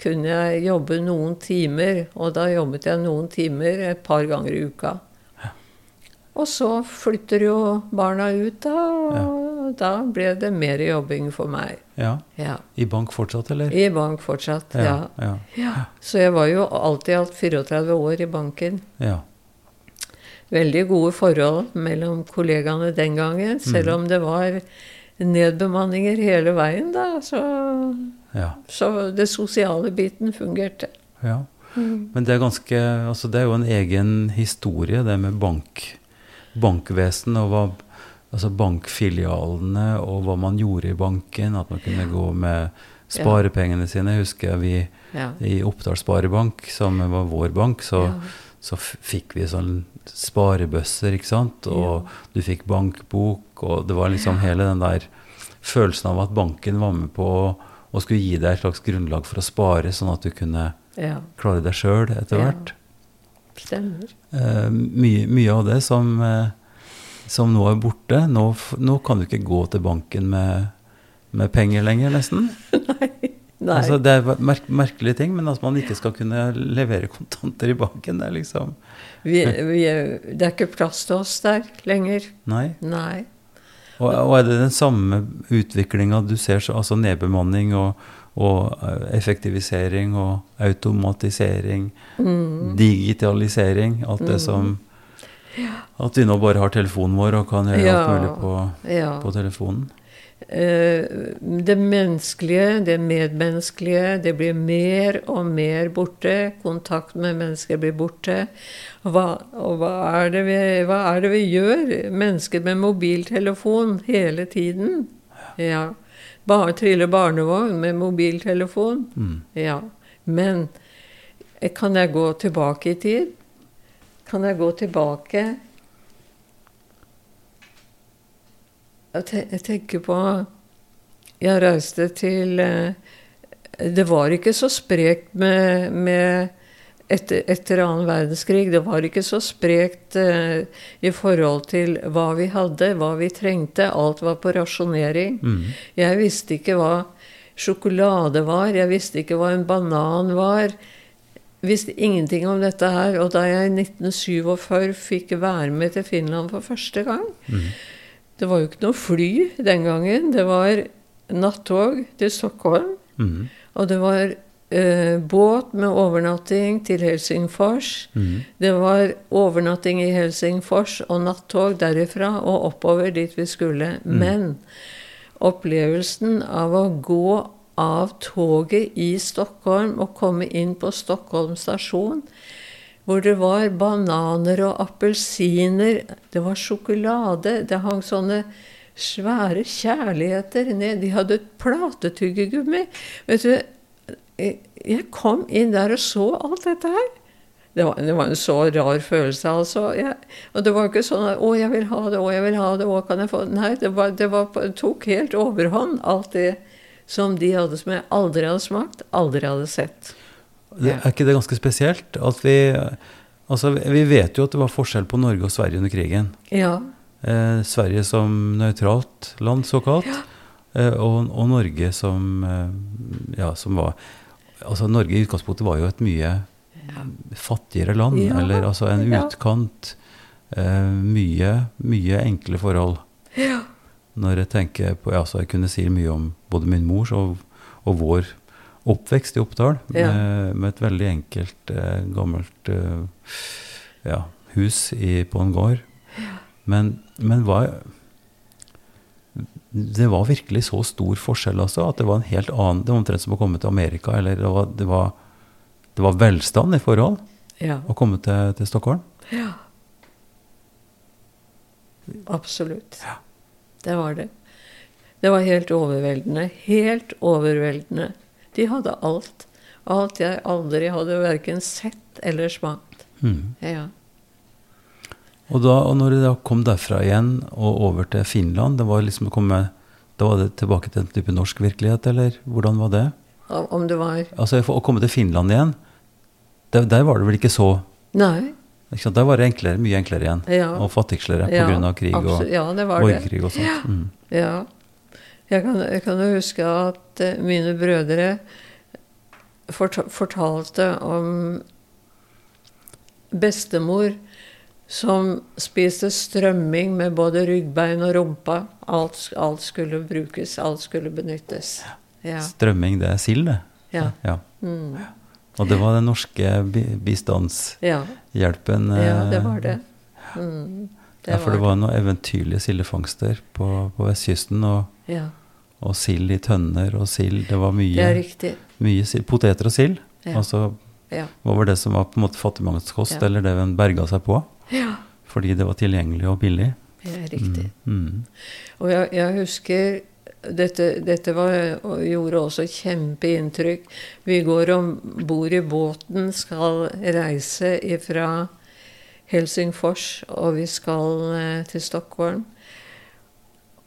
kunne jeg jobbe noen timer. Og da jobbet jeg noen timer et par ganger i uka. Og så flytter jo barna ut, da, og ja. da ble det mer jobbing for meg.
Ja. ja. I bank fortsatt, eller?
I bank fortsatt, ja. ja. Så jeg var jo alltid alt 34 år i banken. Ja veldig gode forhold mellom kollegaene den gangen. Selv om det var nedbemanninger hele veien, da. Så, ja. så det sosiale biten fungerte.
Ja. Mm. Men det er ganske Altså, det er jo en egen historie, det med bank, bankvesen og hva Altså bankfilialene og hva man gjorde i banken. At man kunne gå med sparepengene sine. Husker jeg vi ja. i Oppdal Sparebank, som var vår bank, så, så fikk vi sånn sparebøsser, ikke sant. Og ja. du fikk bankbok, og det var liksom hele den der følelsen av at banken var med på å, å skulle gi deg et slags grunnlag for å spare, sånn at du kunne ja. klare deg sjøl etter hvert.
Stemmer.
Eh, mye, mye, av det som, eh, som nå er borte. Nå, nå, kan du ikke gå til banken med, med penger lenger, nesten. [laughs]
Nei. Nei.
Altså, det er merk merkelige ting, men at man ikke skal kunne levere kontanter i banken, det er liksom
vi, vi, Det er ikke plass til oss der lenger.
Nei.
Nei.
Og, og, er det den samme utviklinga du ser, altså nedbemanning og, og, eh, effektivisering og automatisering, mm. digitalisering, alt det mm. som At vi nå bare har telefonen vår og kan gjøre ja. alt mulig på, ja. på telefonen?
Eh, det menneskelige, det medmenneskelige, det blir mer og mer borte. Kontakt med mennesker blir borte. Hva, og hva er, vi, hva er, det vi, gjør? Mennesker med mobiltelefon hele tiden. Ja. Bare triller barnevogn med mobiltelefon. Mm. Ja. Men eh, kan jeg gå tilbake i tid? Kan jeg gå tilbake Jeg tenker på Jeg reiste til eh, Det var ikke så sprekt med, med etter, etter annen verdenskrig. Det var ikke så sprekt eh, i forhold til hva vi hadde, hva vi trengte. Alt var på rasjonering. Mm. Jeg visste ikke hva sjokolade var. Jeg visste ikke hva en banan var. Visste ingenting om dette her. Og da jeg i 1947 fikk være med til Finland for første gang, mm. Det var jo ikke noe fly den gangen. Det var nattog til Stockholm. Mm. Og det var eh, båt med overnatting til Helsingfors. Mm. Det var overnatting i Helsingfors og nattog derifra og oppover dit vi skulle. Mm. Men opplevelsen av å gå av toget i Stockholm og komme inn på Stockholm stasjon hvor det var bananer og appelsiner. Det var sjokolade. Det hang sånne svære kjærligheter ned. De hadde et platetyggegummi. Vet du, jeg kom inn der og så alt dette her. Det var, det var en så rar følelse, altså. Jeg, og det var ikke sånn at 'Å, jeg vil ha det. Å, jeg vil ha det. Å, kan jeg få det?' Nei, det, var, det var, tok helt overhånd, alt det som de hadde som jeg aldri hadde smakt, aldri hadde sett.
Det, er ikke det ganske spesielt? At vi, altså, vi vet jo at det var forskjell på Norge og Sverige under krigen.
Ja.
Eh, Sverige som nøytralt land, såkalt. Ja. Eh, og, og, Norge som eh, Ja, som var Altså, Norge i utgangspunktet var jo et mye ja. fattigere land. Eller altså en utkant. Eh, mye, mye enkle forhold.
Ja.
Når jeg tenker på ja, så Jeg kunne si mye om både min mors og, og vår oppvekst i Oppdal ja. med, med, et veldig enkelt, eh, gammelt eh, ja, hus i, på en gård. Ja. Men men hva Det var virkelig så stor forskjell, altså, at det var en helt annen Det var omtrent som å komme til Amerika, eller det var, det var, det var velstand i forhold
Ja.
å komme til, til Stockholm.
ja. Absolutt.
Ja.
Det var det. Det var helt overveldende. Helt overveldende. De hadde alt. Alt jeg aldri hadde verken sett eller smakt.
Mm.
Ja.
Og, da, og når du da kom derfra igjen og over til Finland, det var liksom å komme Da var det tilbake til en type norsk virkelighet, eller hvordan var det?
Om det var
Altså Å komme til Finland igjen, der, der var det vel ikke så
Nei.
ikke? Der var det enklere, mye enklere igjen.
Ja.
Og fattigere
Ja,
av krig og
absolutt. Ja, det var det.
og sånt. Mm.
Ja. Jeg kan, jeg kan jo huske at eh, mine brødre fortalte om bestemor som spiste strømming med både ryggbein og rumpa. Alt, alt skulle brukes, alt skulle benyttes. Ja.
Strømming, det er sild, det.
Ja.
Ja.
Mm.
Og det var den norske bi- bistandshjelpen.
ja. ja, det
eh,
var det. Mm.
Ja, for det var noen eventyrlige sildefangster på, på vestkysten. Og,
Ja,
og sild i tønner og sild. Det var mye,
det
mye sild. Poteter og sild.
Ja.
Altså
Ja.
hva var det som var på en måte fattigmannskost,
Ja.
eller det en berga seg på.
ja,
Fordi det var tilgjengelig og billig.
det er riktig.
Mm. Mm.
Og jeg, jeg husker dette, dette var, og gjorde også kjempeinntrykk. Vi går om bord i båten, skal reise fra Helsingfors, og vi skal eh, til Stockholm.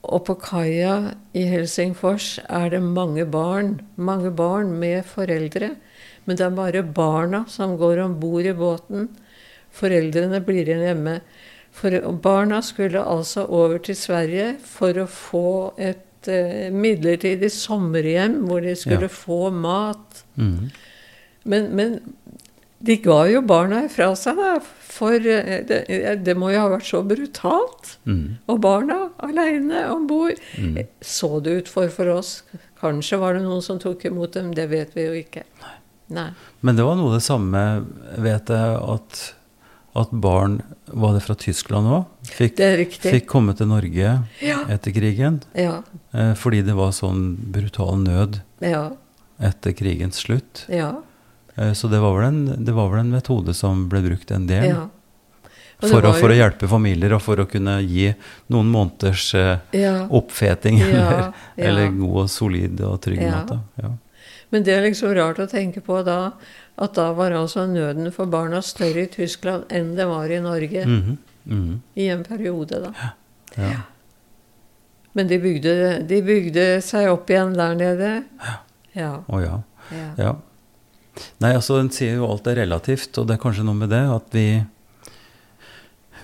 Og på kaia i Helsingfors er det mange barn, mange barn med foreldre. Men det er bare barna som går om bord i båten. Foreldrene blir igjen hjemme. For barna skulle altså over til Sverige for å få et eh, midlertidig sommerhjem hvor de skulle
Ja.
få mat.
Mm.
Men, men de ga jo barna ifra seg, da. For eh, det, det må jo ha vært så brutalt.
Mm.
Og barna aleine om bord.
Mm.
Så det ut for for oss? Kanskje var det noen som tok imot dem, det vet vi jo ikke. Nei.
Men det var noe det samme, vet jeg, at, at barn Var det fra Tyskland òg? Fikk, fikk komme til Norge
Ja.
etter krigen.
Ja.
Eh, fordi det var sånn brutal nød
Ja.
etter krigens slutt.
Ja.
Eh, så det var, en, det var vel en metode som ble brukt en del.
ja.
For å, for å hjelpe familier, og for å kunne gi noen måneders eh,
Ja.
oppfeting.
Ja,
eller, eller god og solid og trygg mat. Ja.
Men det er liksom rart å tenke på da, at da var altså nøden for barna større i Tyskland enn det var i Norge.
Mhm, mhm,
I en periode, da.
ja.
Men de bygde, de bygde seg opp igjen der nede. Ja.
Å ja.
ja.
Nei, altså, en sier jo alt er relativt, og det er kanskje noe med det at vi,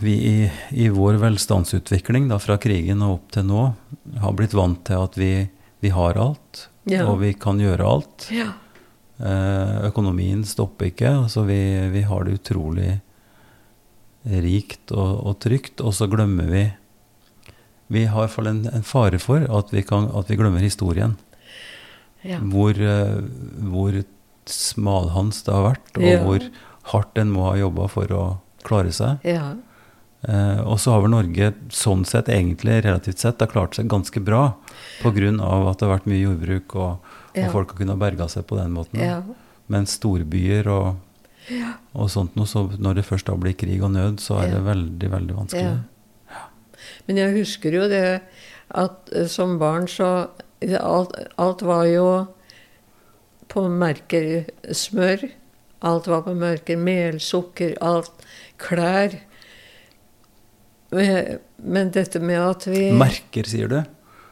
vi i, i vår velstandsutvikling da, fra krigen og opp til nå har blitt vant til at vi, vi har alt,
Ja.
og vi kan gjøre alt.
ja.
Eh, økonomien stopper ikke. altså Vi, vi har det utrolig rikt og, og trygt, og så glemmer vi Vi har i hvert fall en, en fare for at vi, kan, at vi glemmer historien.
ja.
Hvor, eh, hvor smalhans det har vært, og
Ja.
hvor hardt en må ha jobba for å klare seg.
ja.
Eh, og så har vel Norge sånn sett egentlig relativt sett har klart seg ganske bra pga. at det har vært mye jordbruk, og, og
Ja.
folk har kunnet berga seg på den måten.
ja.
Men storbyer og, og sånt noe, så når det først da blir krig og nød, så er det veldig, veldig vanskelig.
Ja. Men jeg husker jo det at eh, som barn så alt, alt var jo på merker smør. Alt var på merker mel, sukker, alt. Klær. Men- Men dette med at vi
Merker, sier du?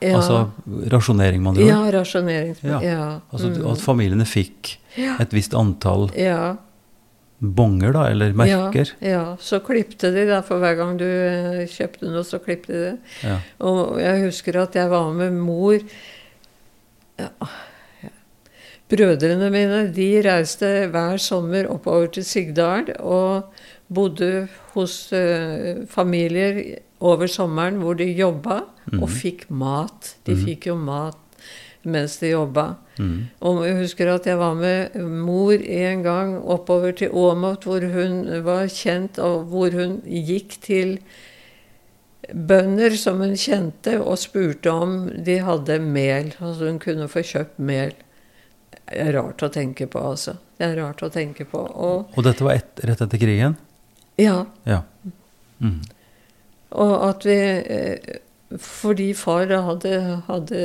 ja,
Altså rasjonering, man
ja, rasjonering.
Ja.
Ja.
Altså
mm.
at familiene fikk et visst antall
ja.
bonger, da, eller merker.
Ja, ja, så klipte de da, for hver gang du eh, kjøpte noe, så klipte de det.
Ja.
Og jeg husker at jeg var med mor ja. Brødrene mine de reiste hver sommer oppover til Sigdal og bodde hos uh, familier over sommeren hvor de jobba og fikk mat. De
mm.
fikk jo mat mens de jobba.
Mm.
Og jeg husker at jeg var med mor en gang oppover til Åmot, hvor hun var kjent, og hvor hun gikk til bønder som hun kjente, og spurte om de hadde mel. Altså hun kunne få kjøpt mel. Er rart å tenke på, altså. Det er rart å tenke på. Og,
og dette var et, rett etter krigen?
Ja.
ja. Mm.
Og at vi eh, Fordi far hadde, hadde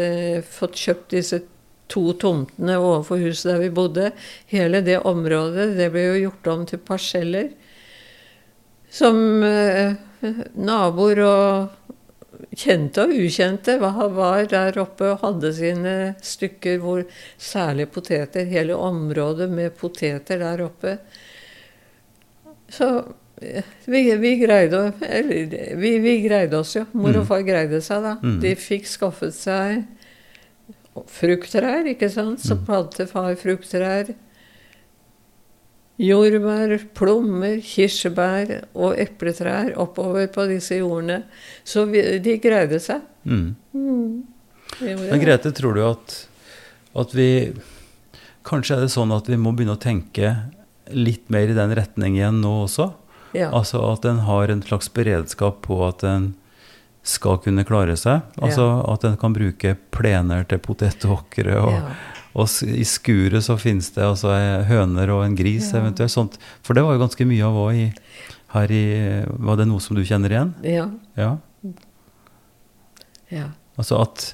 fått kjøpt disse to tomtene overfor huset der vi bodde. Hele det området det ble jo gjort om til parseller. Som eh, naboer og kjente og ukjente var der oppe og hadde sine stykker hvor særlig poteter Hele området med poteter der oppe. Så eh, vi, vi, greide, eller, vi, vi, greide oss jo. Mor og mm. far greide seg, da. Mm. De fikk skaffet seg frukttrær, ikke sant. Så mm. plantet far frukttrær. Jordbær, plommer, kirsebær og epletrær oppover på disse jordene. Så vi, de greide seg. Mm.
Mm. Men Grete, tror du at, at vi Kanskje er det sånn at vi må begynne å tenke litt mer i den retning igjen nå også? Ja. Altså at en har en slags beredskap på at en skal kunne klare seg. Altså ja. at en kan bruke plener til potetåkre og, ja. Og i skuret så finnes det altså høner og en gris ja. eventuelt. sånt. For det var jo ganske mye av òg her i Var det noe som du kjenner igjen?
Ja.
ja.
ja.
Altså at,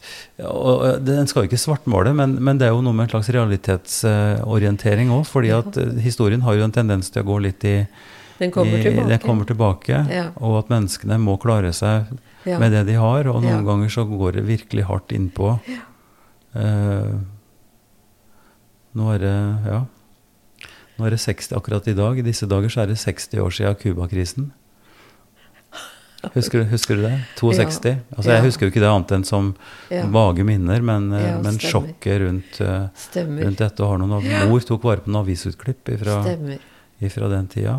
og Den skal jo ikke svartmale, men, men, det er jo noe med en slags realitetsorientering òg. fordi at historien har jo en tendens til å gå litt i
Den kommer i, tilbake.
Den kommer tilbake ja. Og at menneskene må klare seg ja. med det de har. Og noen ganger så går det virkelig hardt innpå. Ja. Uh, nå er det ja, nå er det 60 akkurat i dag. I disse dager så er det 60 år siden Cuba-krisen. Husker, husker, du det? 62? Ja, altså, Jeg husker jo ikke det annet enn som ja. vage minner, men, eh, ja, men sjokket rundt, uh, rundt, dette. Og har noen av, Mor tok vare på noen avisutklipp ifra, ifra den tida.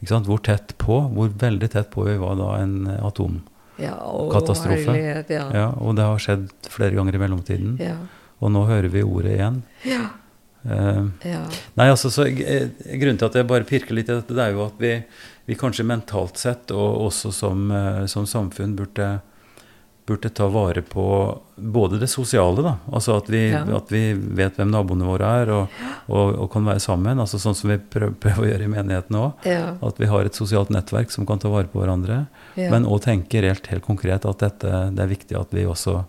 Hvor tett på, hvor veldig tett på vi var da en atomkatastrofe. Ja, og det har skjedd flere ganger i mellomtiden. Og nå hører vi ordet igjen.
Ja.
Uh, ja. Nei, altså, så, Grunnen til at jeg bare pirker litt i dette, det er jo at vi, vi kanskje mentalt sett, og også som, uh, som samfunn, burde, burde, ta vare på både det sosiale, da. Altså at vi, ja. at vi vet hvem naboene våre er, og, og, og, kan være sammen. altså Sånn som vi prøver, prøver å gjøre i menigheten òg.
Ja.
At vi har et sosialt nettverk som kan ta vare på hverandre. Men òg tenke helt, helt konkret at dette, det er viktig at vi også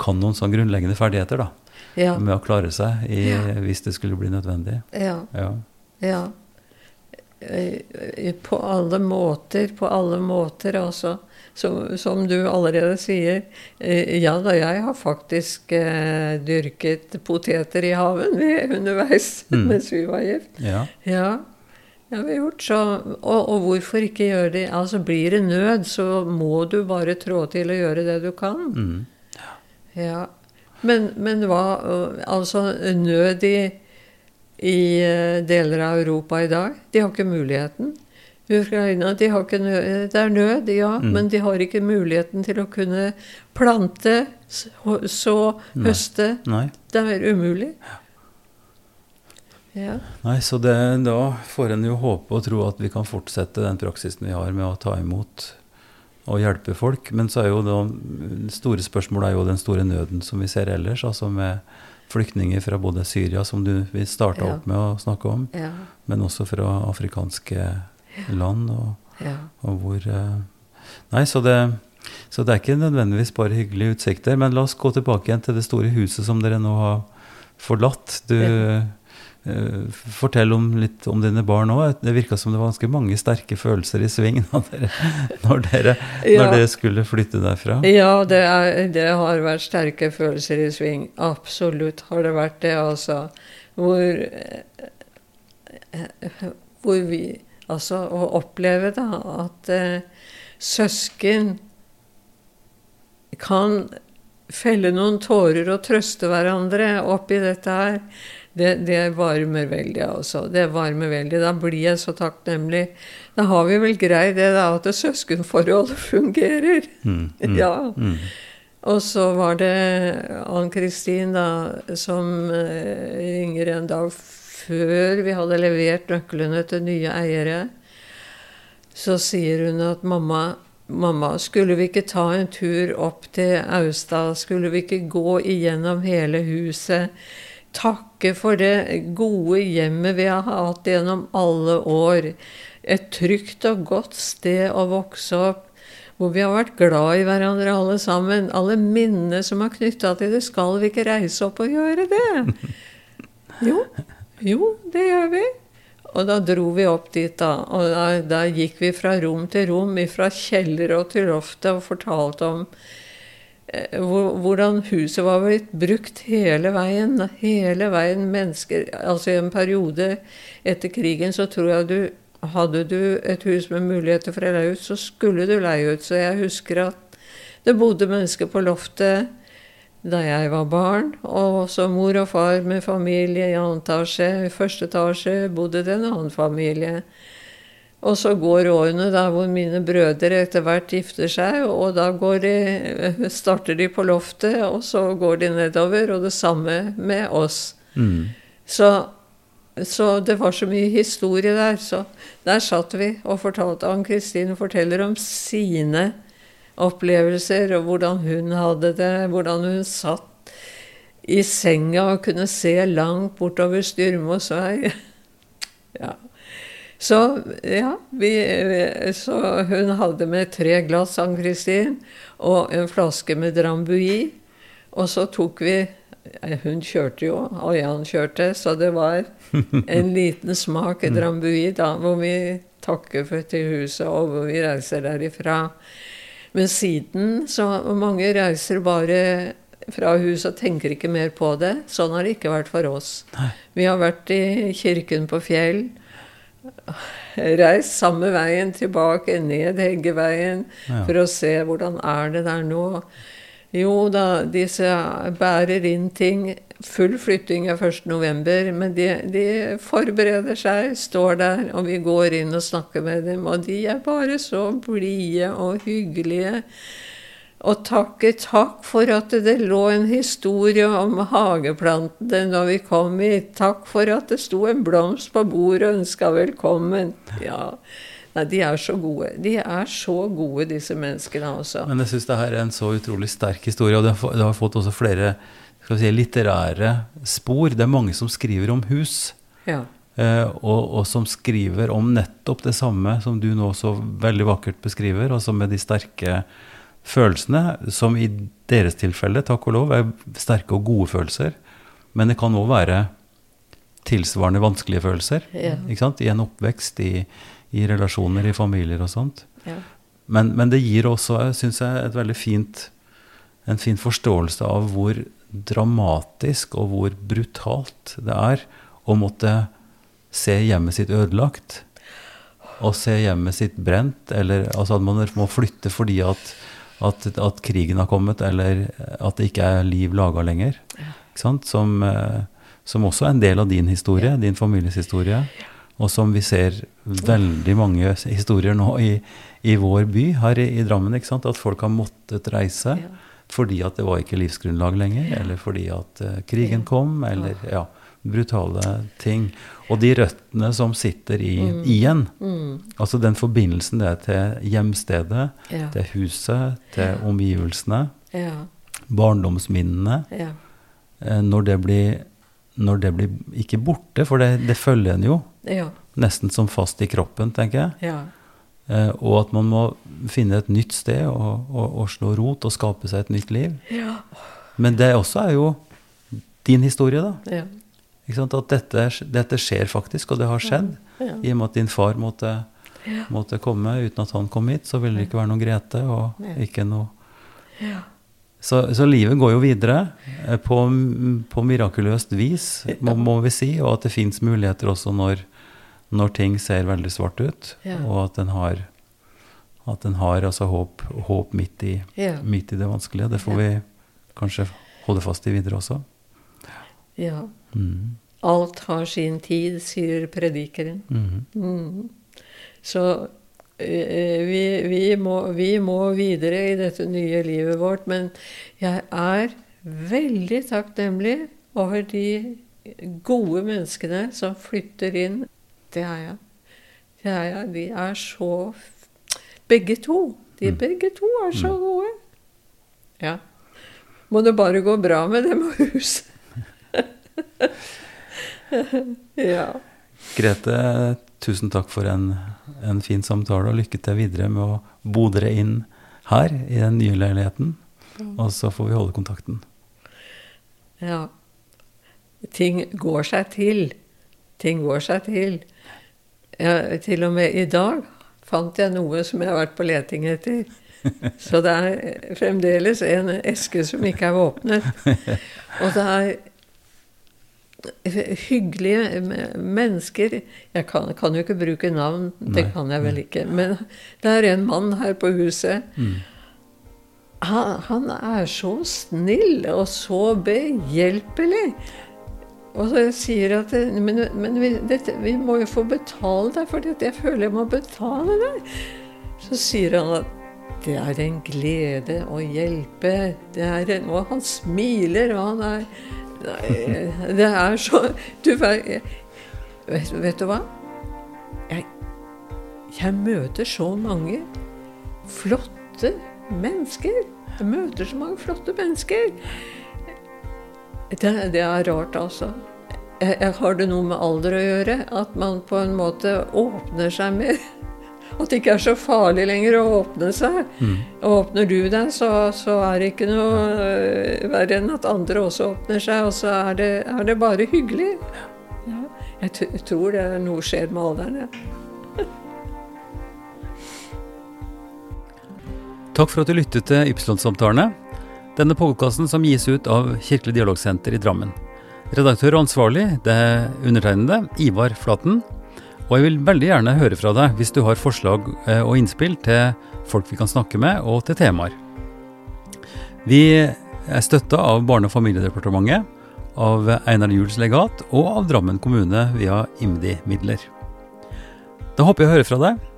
kan noen sånn grunnleggende ferdigheter. da ja. med å klare seg i, hvis det skulle bli nødvendig.
Ja. ja. ja. Eh, på alle måter, på alle måter, altså. Som, som, du allerede sier. Eh, ja da, jeg har faktisk eh, dyrket poteter i haven underveis [laughs] mm. mens vi var gift.
Ja.
ja. Ja, vi har gjort så. Og, og, hvorfor ikke gjøre det? Altså, Blir det nød, så må du bare trå til og gjøre det du kan.
Mm.
Ja. ja. Men, men hva Altså, nød i, i eh, deler av Europa i dag, de har ikke muligheten. Ukraina, de har ikke nød, Det er nød, ja, mm. men de har ikke muligheten til å kunne plante, så, høste.
Nei.
Det er umulig. Ja.
Nei, så det, da får en jo håpe og tro at vi kan fortsette den praksisen vi har med å ta imot å hjelpe folk. Men så er jo det store spørsmålet er jo den store nøden som vi ser ellers. altså med flyktninger fra både Syria, som du, vi starta ja. opp med å snakke om,
ja.
men også fra afrikanske land. Og, og hvor eh, Nei, så det, så det er ikke nødvendigvis bare hyggelige utsikter. Men la oss gå tilbake igjen til det store huset som dere nå har forlatt. Du fortell om, litt om dine barn òg. Det virka som det var ganske mange sterke følelser i sving [laughs] når dere, når dere, ja. når dere skulle flytte derfra.
Ja, det, er, det, har vært sterke følelser i sving. Absolutt har det vært det, altså. Hvor, uh, hvor vi Altså å oppleve da at eh, søsken kan felle noen tårer og trøste hverandre oppi dette her. Det, det, varmer veldig, altså. Det varmer veldig. Da blir jeg så takknemlig. Da har vi vel greid det, da, at søskenforholdet [laughs] fungerer. Mm, [laughs] mm, ja. Mm. Og så var det Ann-Kristin da, som eh, ringer en dag før vi hadde levert nøklene til nye eiere. Så sier hun at mamma, Mamma, skulle vi ikke ta en tur opp til Austad? Skulle vi ikke gå igjennom hele huset? Takke for det gode hjemmet vi har hatt gjennom alle år. Et trygt og godt sted å vokse opp. Hvor vi har vært glad i hverandre alle sammen. Alle minnene som er knytta til det. Skal vi ikke reise opp og gjøre det? [laughs] Jo, jo, det gjør vi. Og da dro vi opp dit, da. Og da, da gikk vi fra rom til rom, fra kjeller og til loftet, og fortalte om hvordan huset var blitt brukt hele veien. Hele veien mennesker Altså i en periode etter krigen så tror jeg du Hadde du et hus med muligheter for å leie ut, så skulle du leie ut. Så jeg husker at det bodde mennesker på loftet da jeg var barn. Og så mor og far med familie i annen etasje. I første etasje bodde det en annen familie. Og så går årene der hvor mine brødre etter hvert gifter seg, og da de, [laughs] starter de på loftet, og så går de nedover, og det samme med oss. Mm. Så, så, det var så mye historie der. Så der satt vi og fortalte. Ann-Kristin forteller om sine opplevelser, og hvordan hun hadde det, hvordan hun satt i senga og kunne se langt bortover Styrmosvei. [laughs] ja. Så ja, vi, så hun hadde med tre glass Ann-Kristin og en flaske med Drambuie. Og så tok vi Hun kjørte jo, og Jan kjørte, så det var en [laughs] liten smak i Drambuie da, hvor vi takker for til huset, og hvor vi reiser derifra. Men siden så mange reiser bare fra huset og tenker ikke mer på det. Sånn har det ikke vært for oss. Nei. Vi har vært i kirken på Fjell. Reist samme veien tilbake, ned Heggeveien, ja. for å se hvordan er det der nå. Jo da, disse bærer inn ting. Full flytting er 1.11., men de, de, forbereder seg, står der, og vi går inn og snakker med dem. Og de er bare så blide og hyggelige. Og takke takk for at det lå en historie om hageplantene når vi kom hit. Takk for at det sto en blomst på bordet og ønska velkommen. Ja, Nei, de er så gode. De er så gode, disse menneskene også.
Men jeg syns det her er en så utrolig sterk historie, og det har, har fått også flere si, litterære spor. Det er mange som skriver om hus. Ja. Eh, og, og, som skriver om nettopp det samme som du nå så veldig vakkert beskriver, altså med de sterke følelsene, som i deres tilfelle, takk og lov, er sterke og gode følelser. Men det kan òg være tilsvarende vanskelige følelser ja. i en oppvekst, i, i relasjoner, i familier og sånt. Ja. Men, men, det gir også, syns jeg, et veldig fint, en fin forståelse av hvor dramatisk og hvor brutalt det er å måtte se hjemmet sitt ødelagt. Og se hjemmet sitt brent, eller altså at man må flytte fordi at, at, at krigen har kommet, eller at det ikke er liv laga lenger. Som, eh, som, også er en del av din historie, din families historie. Og som vi ser veldig mange historier nå i, i vår by her i, i Drammen. At folk har måttet reise fordi at det var ikke livsgrunnlag lenger, eller fordi at uh, krigen kom, eller ja, brutale ting. Og de røttene som sitter i, mm. igjen, mm. altså den forbindelsen det er til hjemstedet, til huset, til omgivelsene, barndomsminnene, uh, når det blir når det blir ikke borte, for det, det følger en jo ja. nesten som fast i kroppen, tenker jeg. Ja. Eh, og at man må finne et nytt sted og, og, og, slå rot og skape seg et nytt liv. Ja. Men det også er jo din historie, da. At dette, dette, skjer faktisk, og det har skjedd. I og med at din far måtte, måtte komme. Uten at han kom hit, så ville det ikke være noen Grete og ikke noe så, så, livet går jo videre eh, på, på mirakuløst vis, må, må, vi si. Og at det fins muligheter også når, når, ting ser veldig svart ut. Ja. Og at en har, at den har altså håp, håp midt, i, ja. midt, i, det vanskelige. Det får vi kanskje holde fast i videre også.
Ja. Mm. Alt har sin tid, sier predikeren. Mm. Mm. Så Eh, vi, vi, må, vi, må, videre i dette nye livet vårt. Men jeg er veldig takknemlig over de gode menneskene som flytter inn. Det er jeg. Det er jeg. De er så Begge to. De mm. begge to er så mm. gode. Ja. Må det bare gå bra med dem og [laughs] huset. [laughs] ja.
Grete, tusen takk for en, en, fin samtale, og lykke til videre med å bo dere inn her i den nye leiligheten. Og så får vi holde kontakten.
Ja. Ting går seg til. Ting går seg til. Ja, til og med i dag fant jeg noe som jeg har vært på leting etter. [laughs] Så det er fremdeles en eske som ikke er åpnet. [laughs] Og det er hyggelige mennesker Jeg kan, kan, jo ikke bruke navn, det kan jeg vel ikke. Men det er en mann her på huset. Mm. Han, han, er så snill og så behjelpelig. Og så sier at Men, men vi, dette, vi, må jo få betale deg for dette. Jeg føler jeg må betale deg. Så sier han at det er en glede å hjelpe. Det er en, og han smiler, og han er nei, Det er så Du vet, vet du hva? Jeg, jeg møter så mange flotte mennesker. Jeg møter så mange flotte mennesker. Det, det er rart, altså. Jeg, jeg har det noe med alder å gjøre? At man på en måte åpner seg mer? At det ikke er så farlig lenger å åpne seg. Mm. Åpner du deg, så, så, er det ikke noe uh, verre enn at andre også åpner seg, og så er det, er det bare hyggelig. Ja. Jeg, tror det er noe skjer med alderen, ja.
Takk for at du lyttet til Ypsilon-samtalene. Denne podkasten som gis ut av Kirkelig dialogsenter i Drammen. Redaktør og ansvarlig det er undertegnede, Ivar Flaten. Og jeg vil veldig gjerne høre fra deg hvis du har forslag eh, og innspill til folk vi kan snakke med, og til temaer. Vi er støtta av Barne- og familiedepartementet, av Einar Juels legat og av Drammen kommune via IMDi-midler. Da håper jeg å høre fra deg.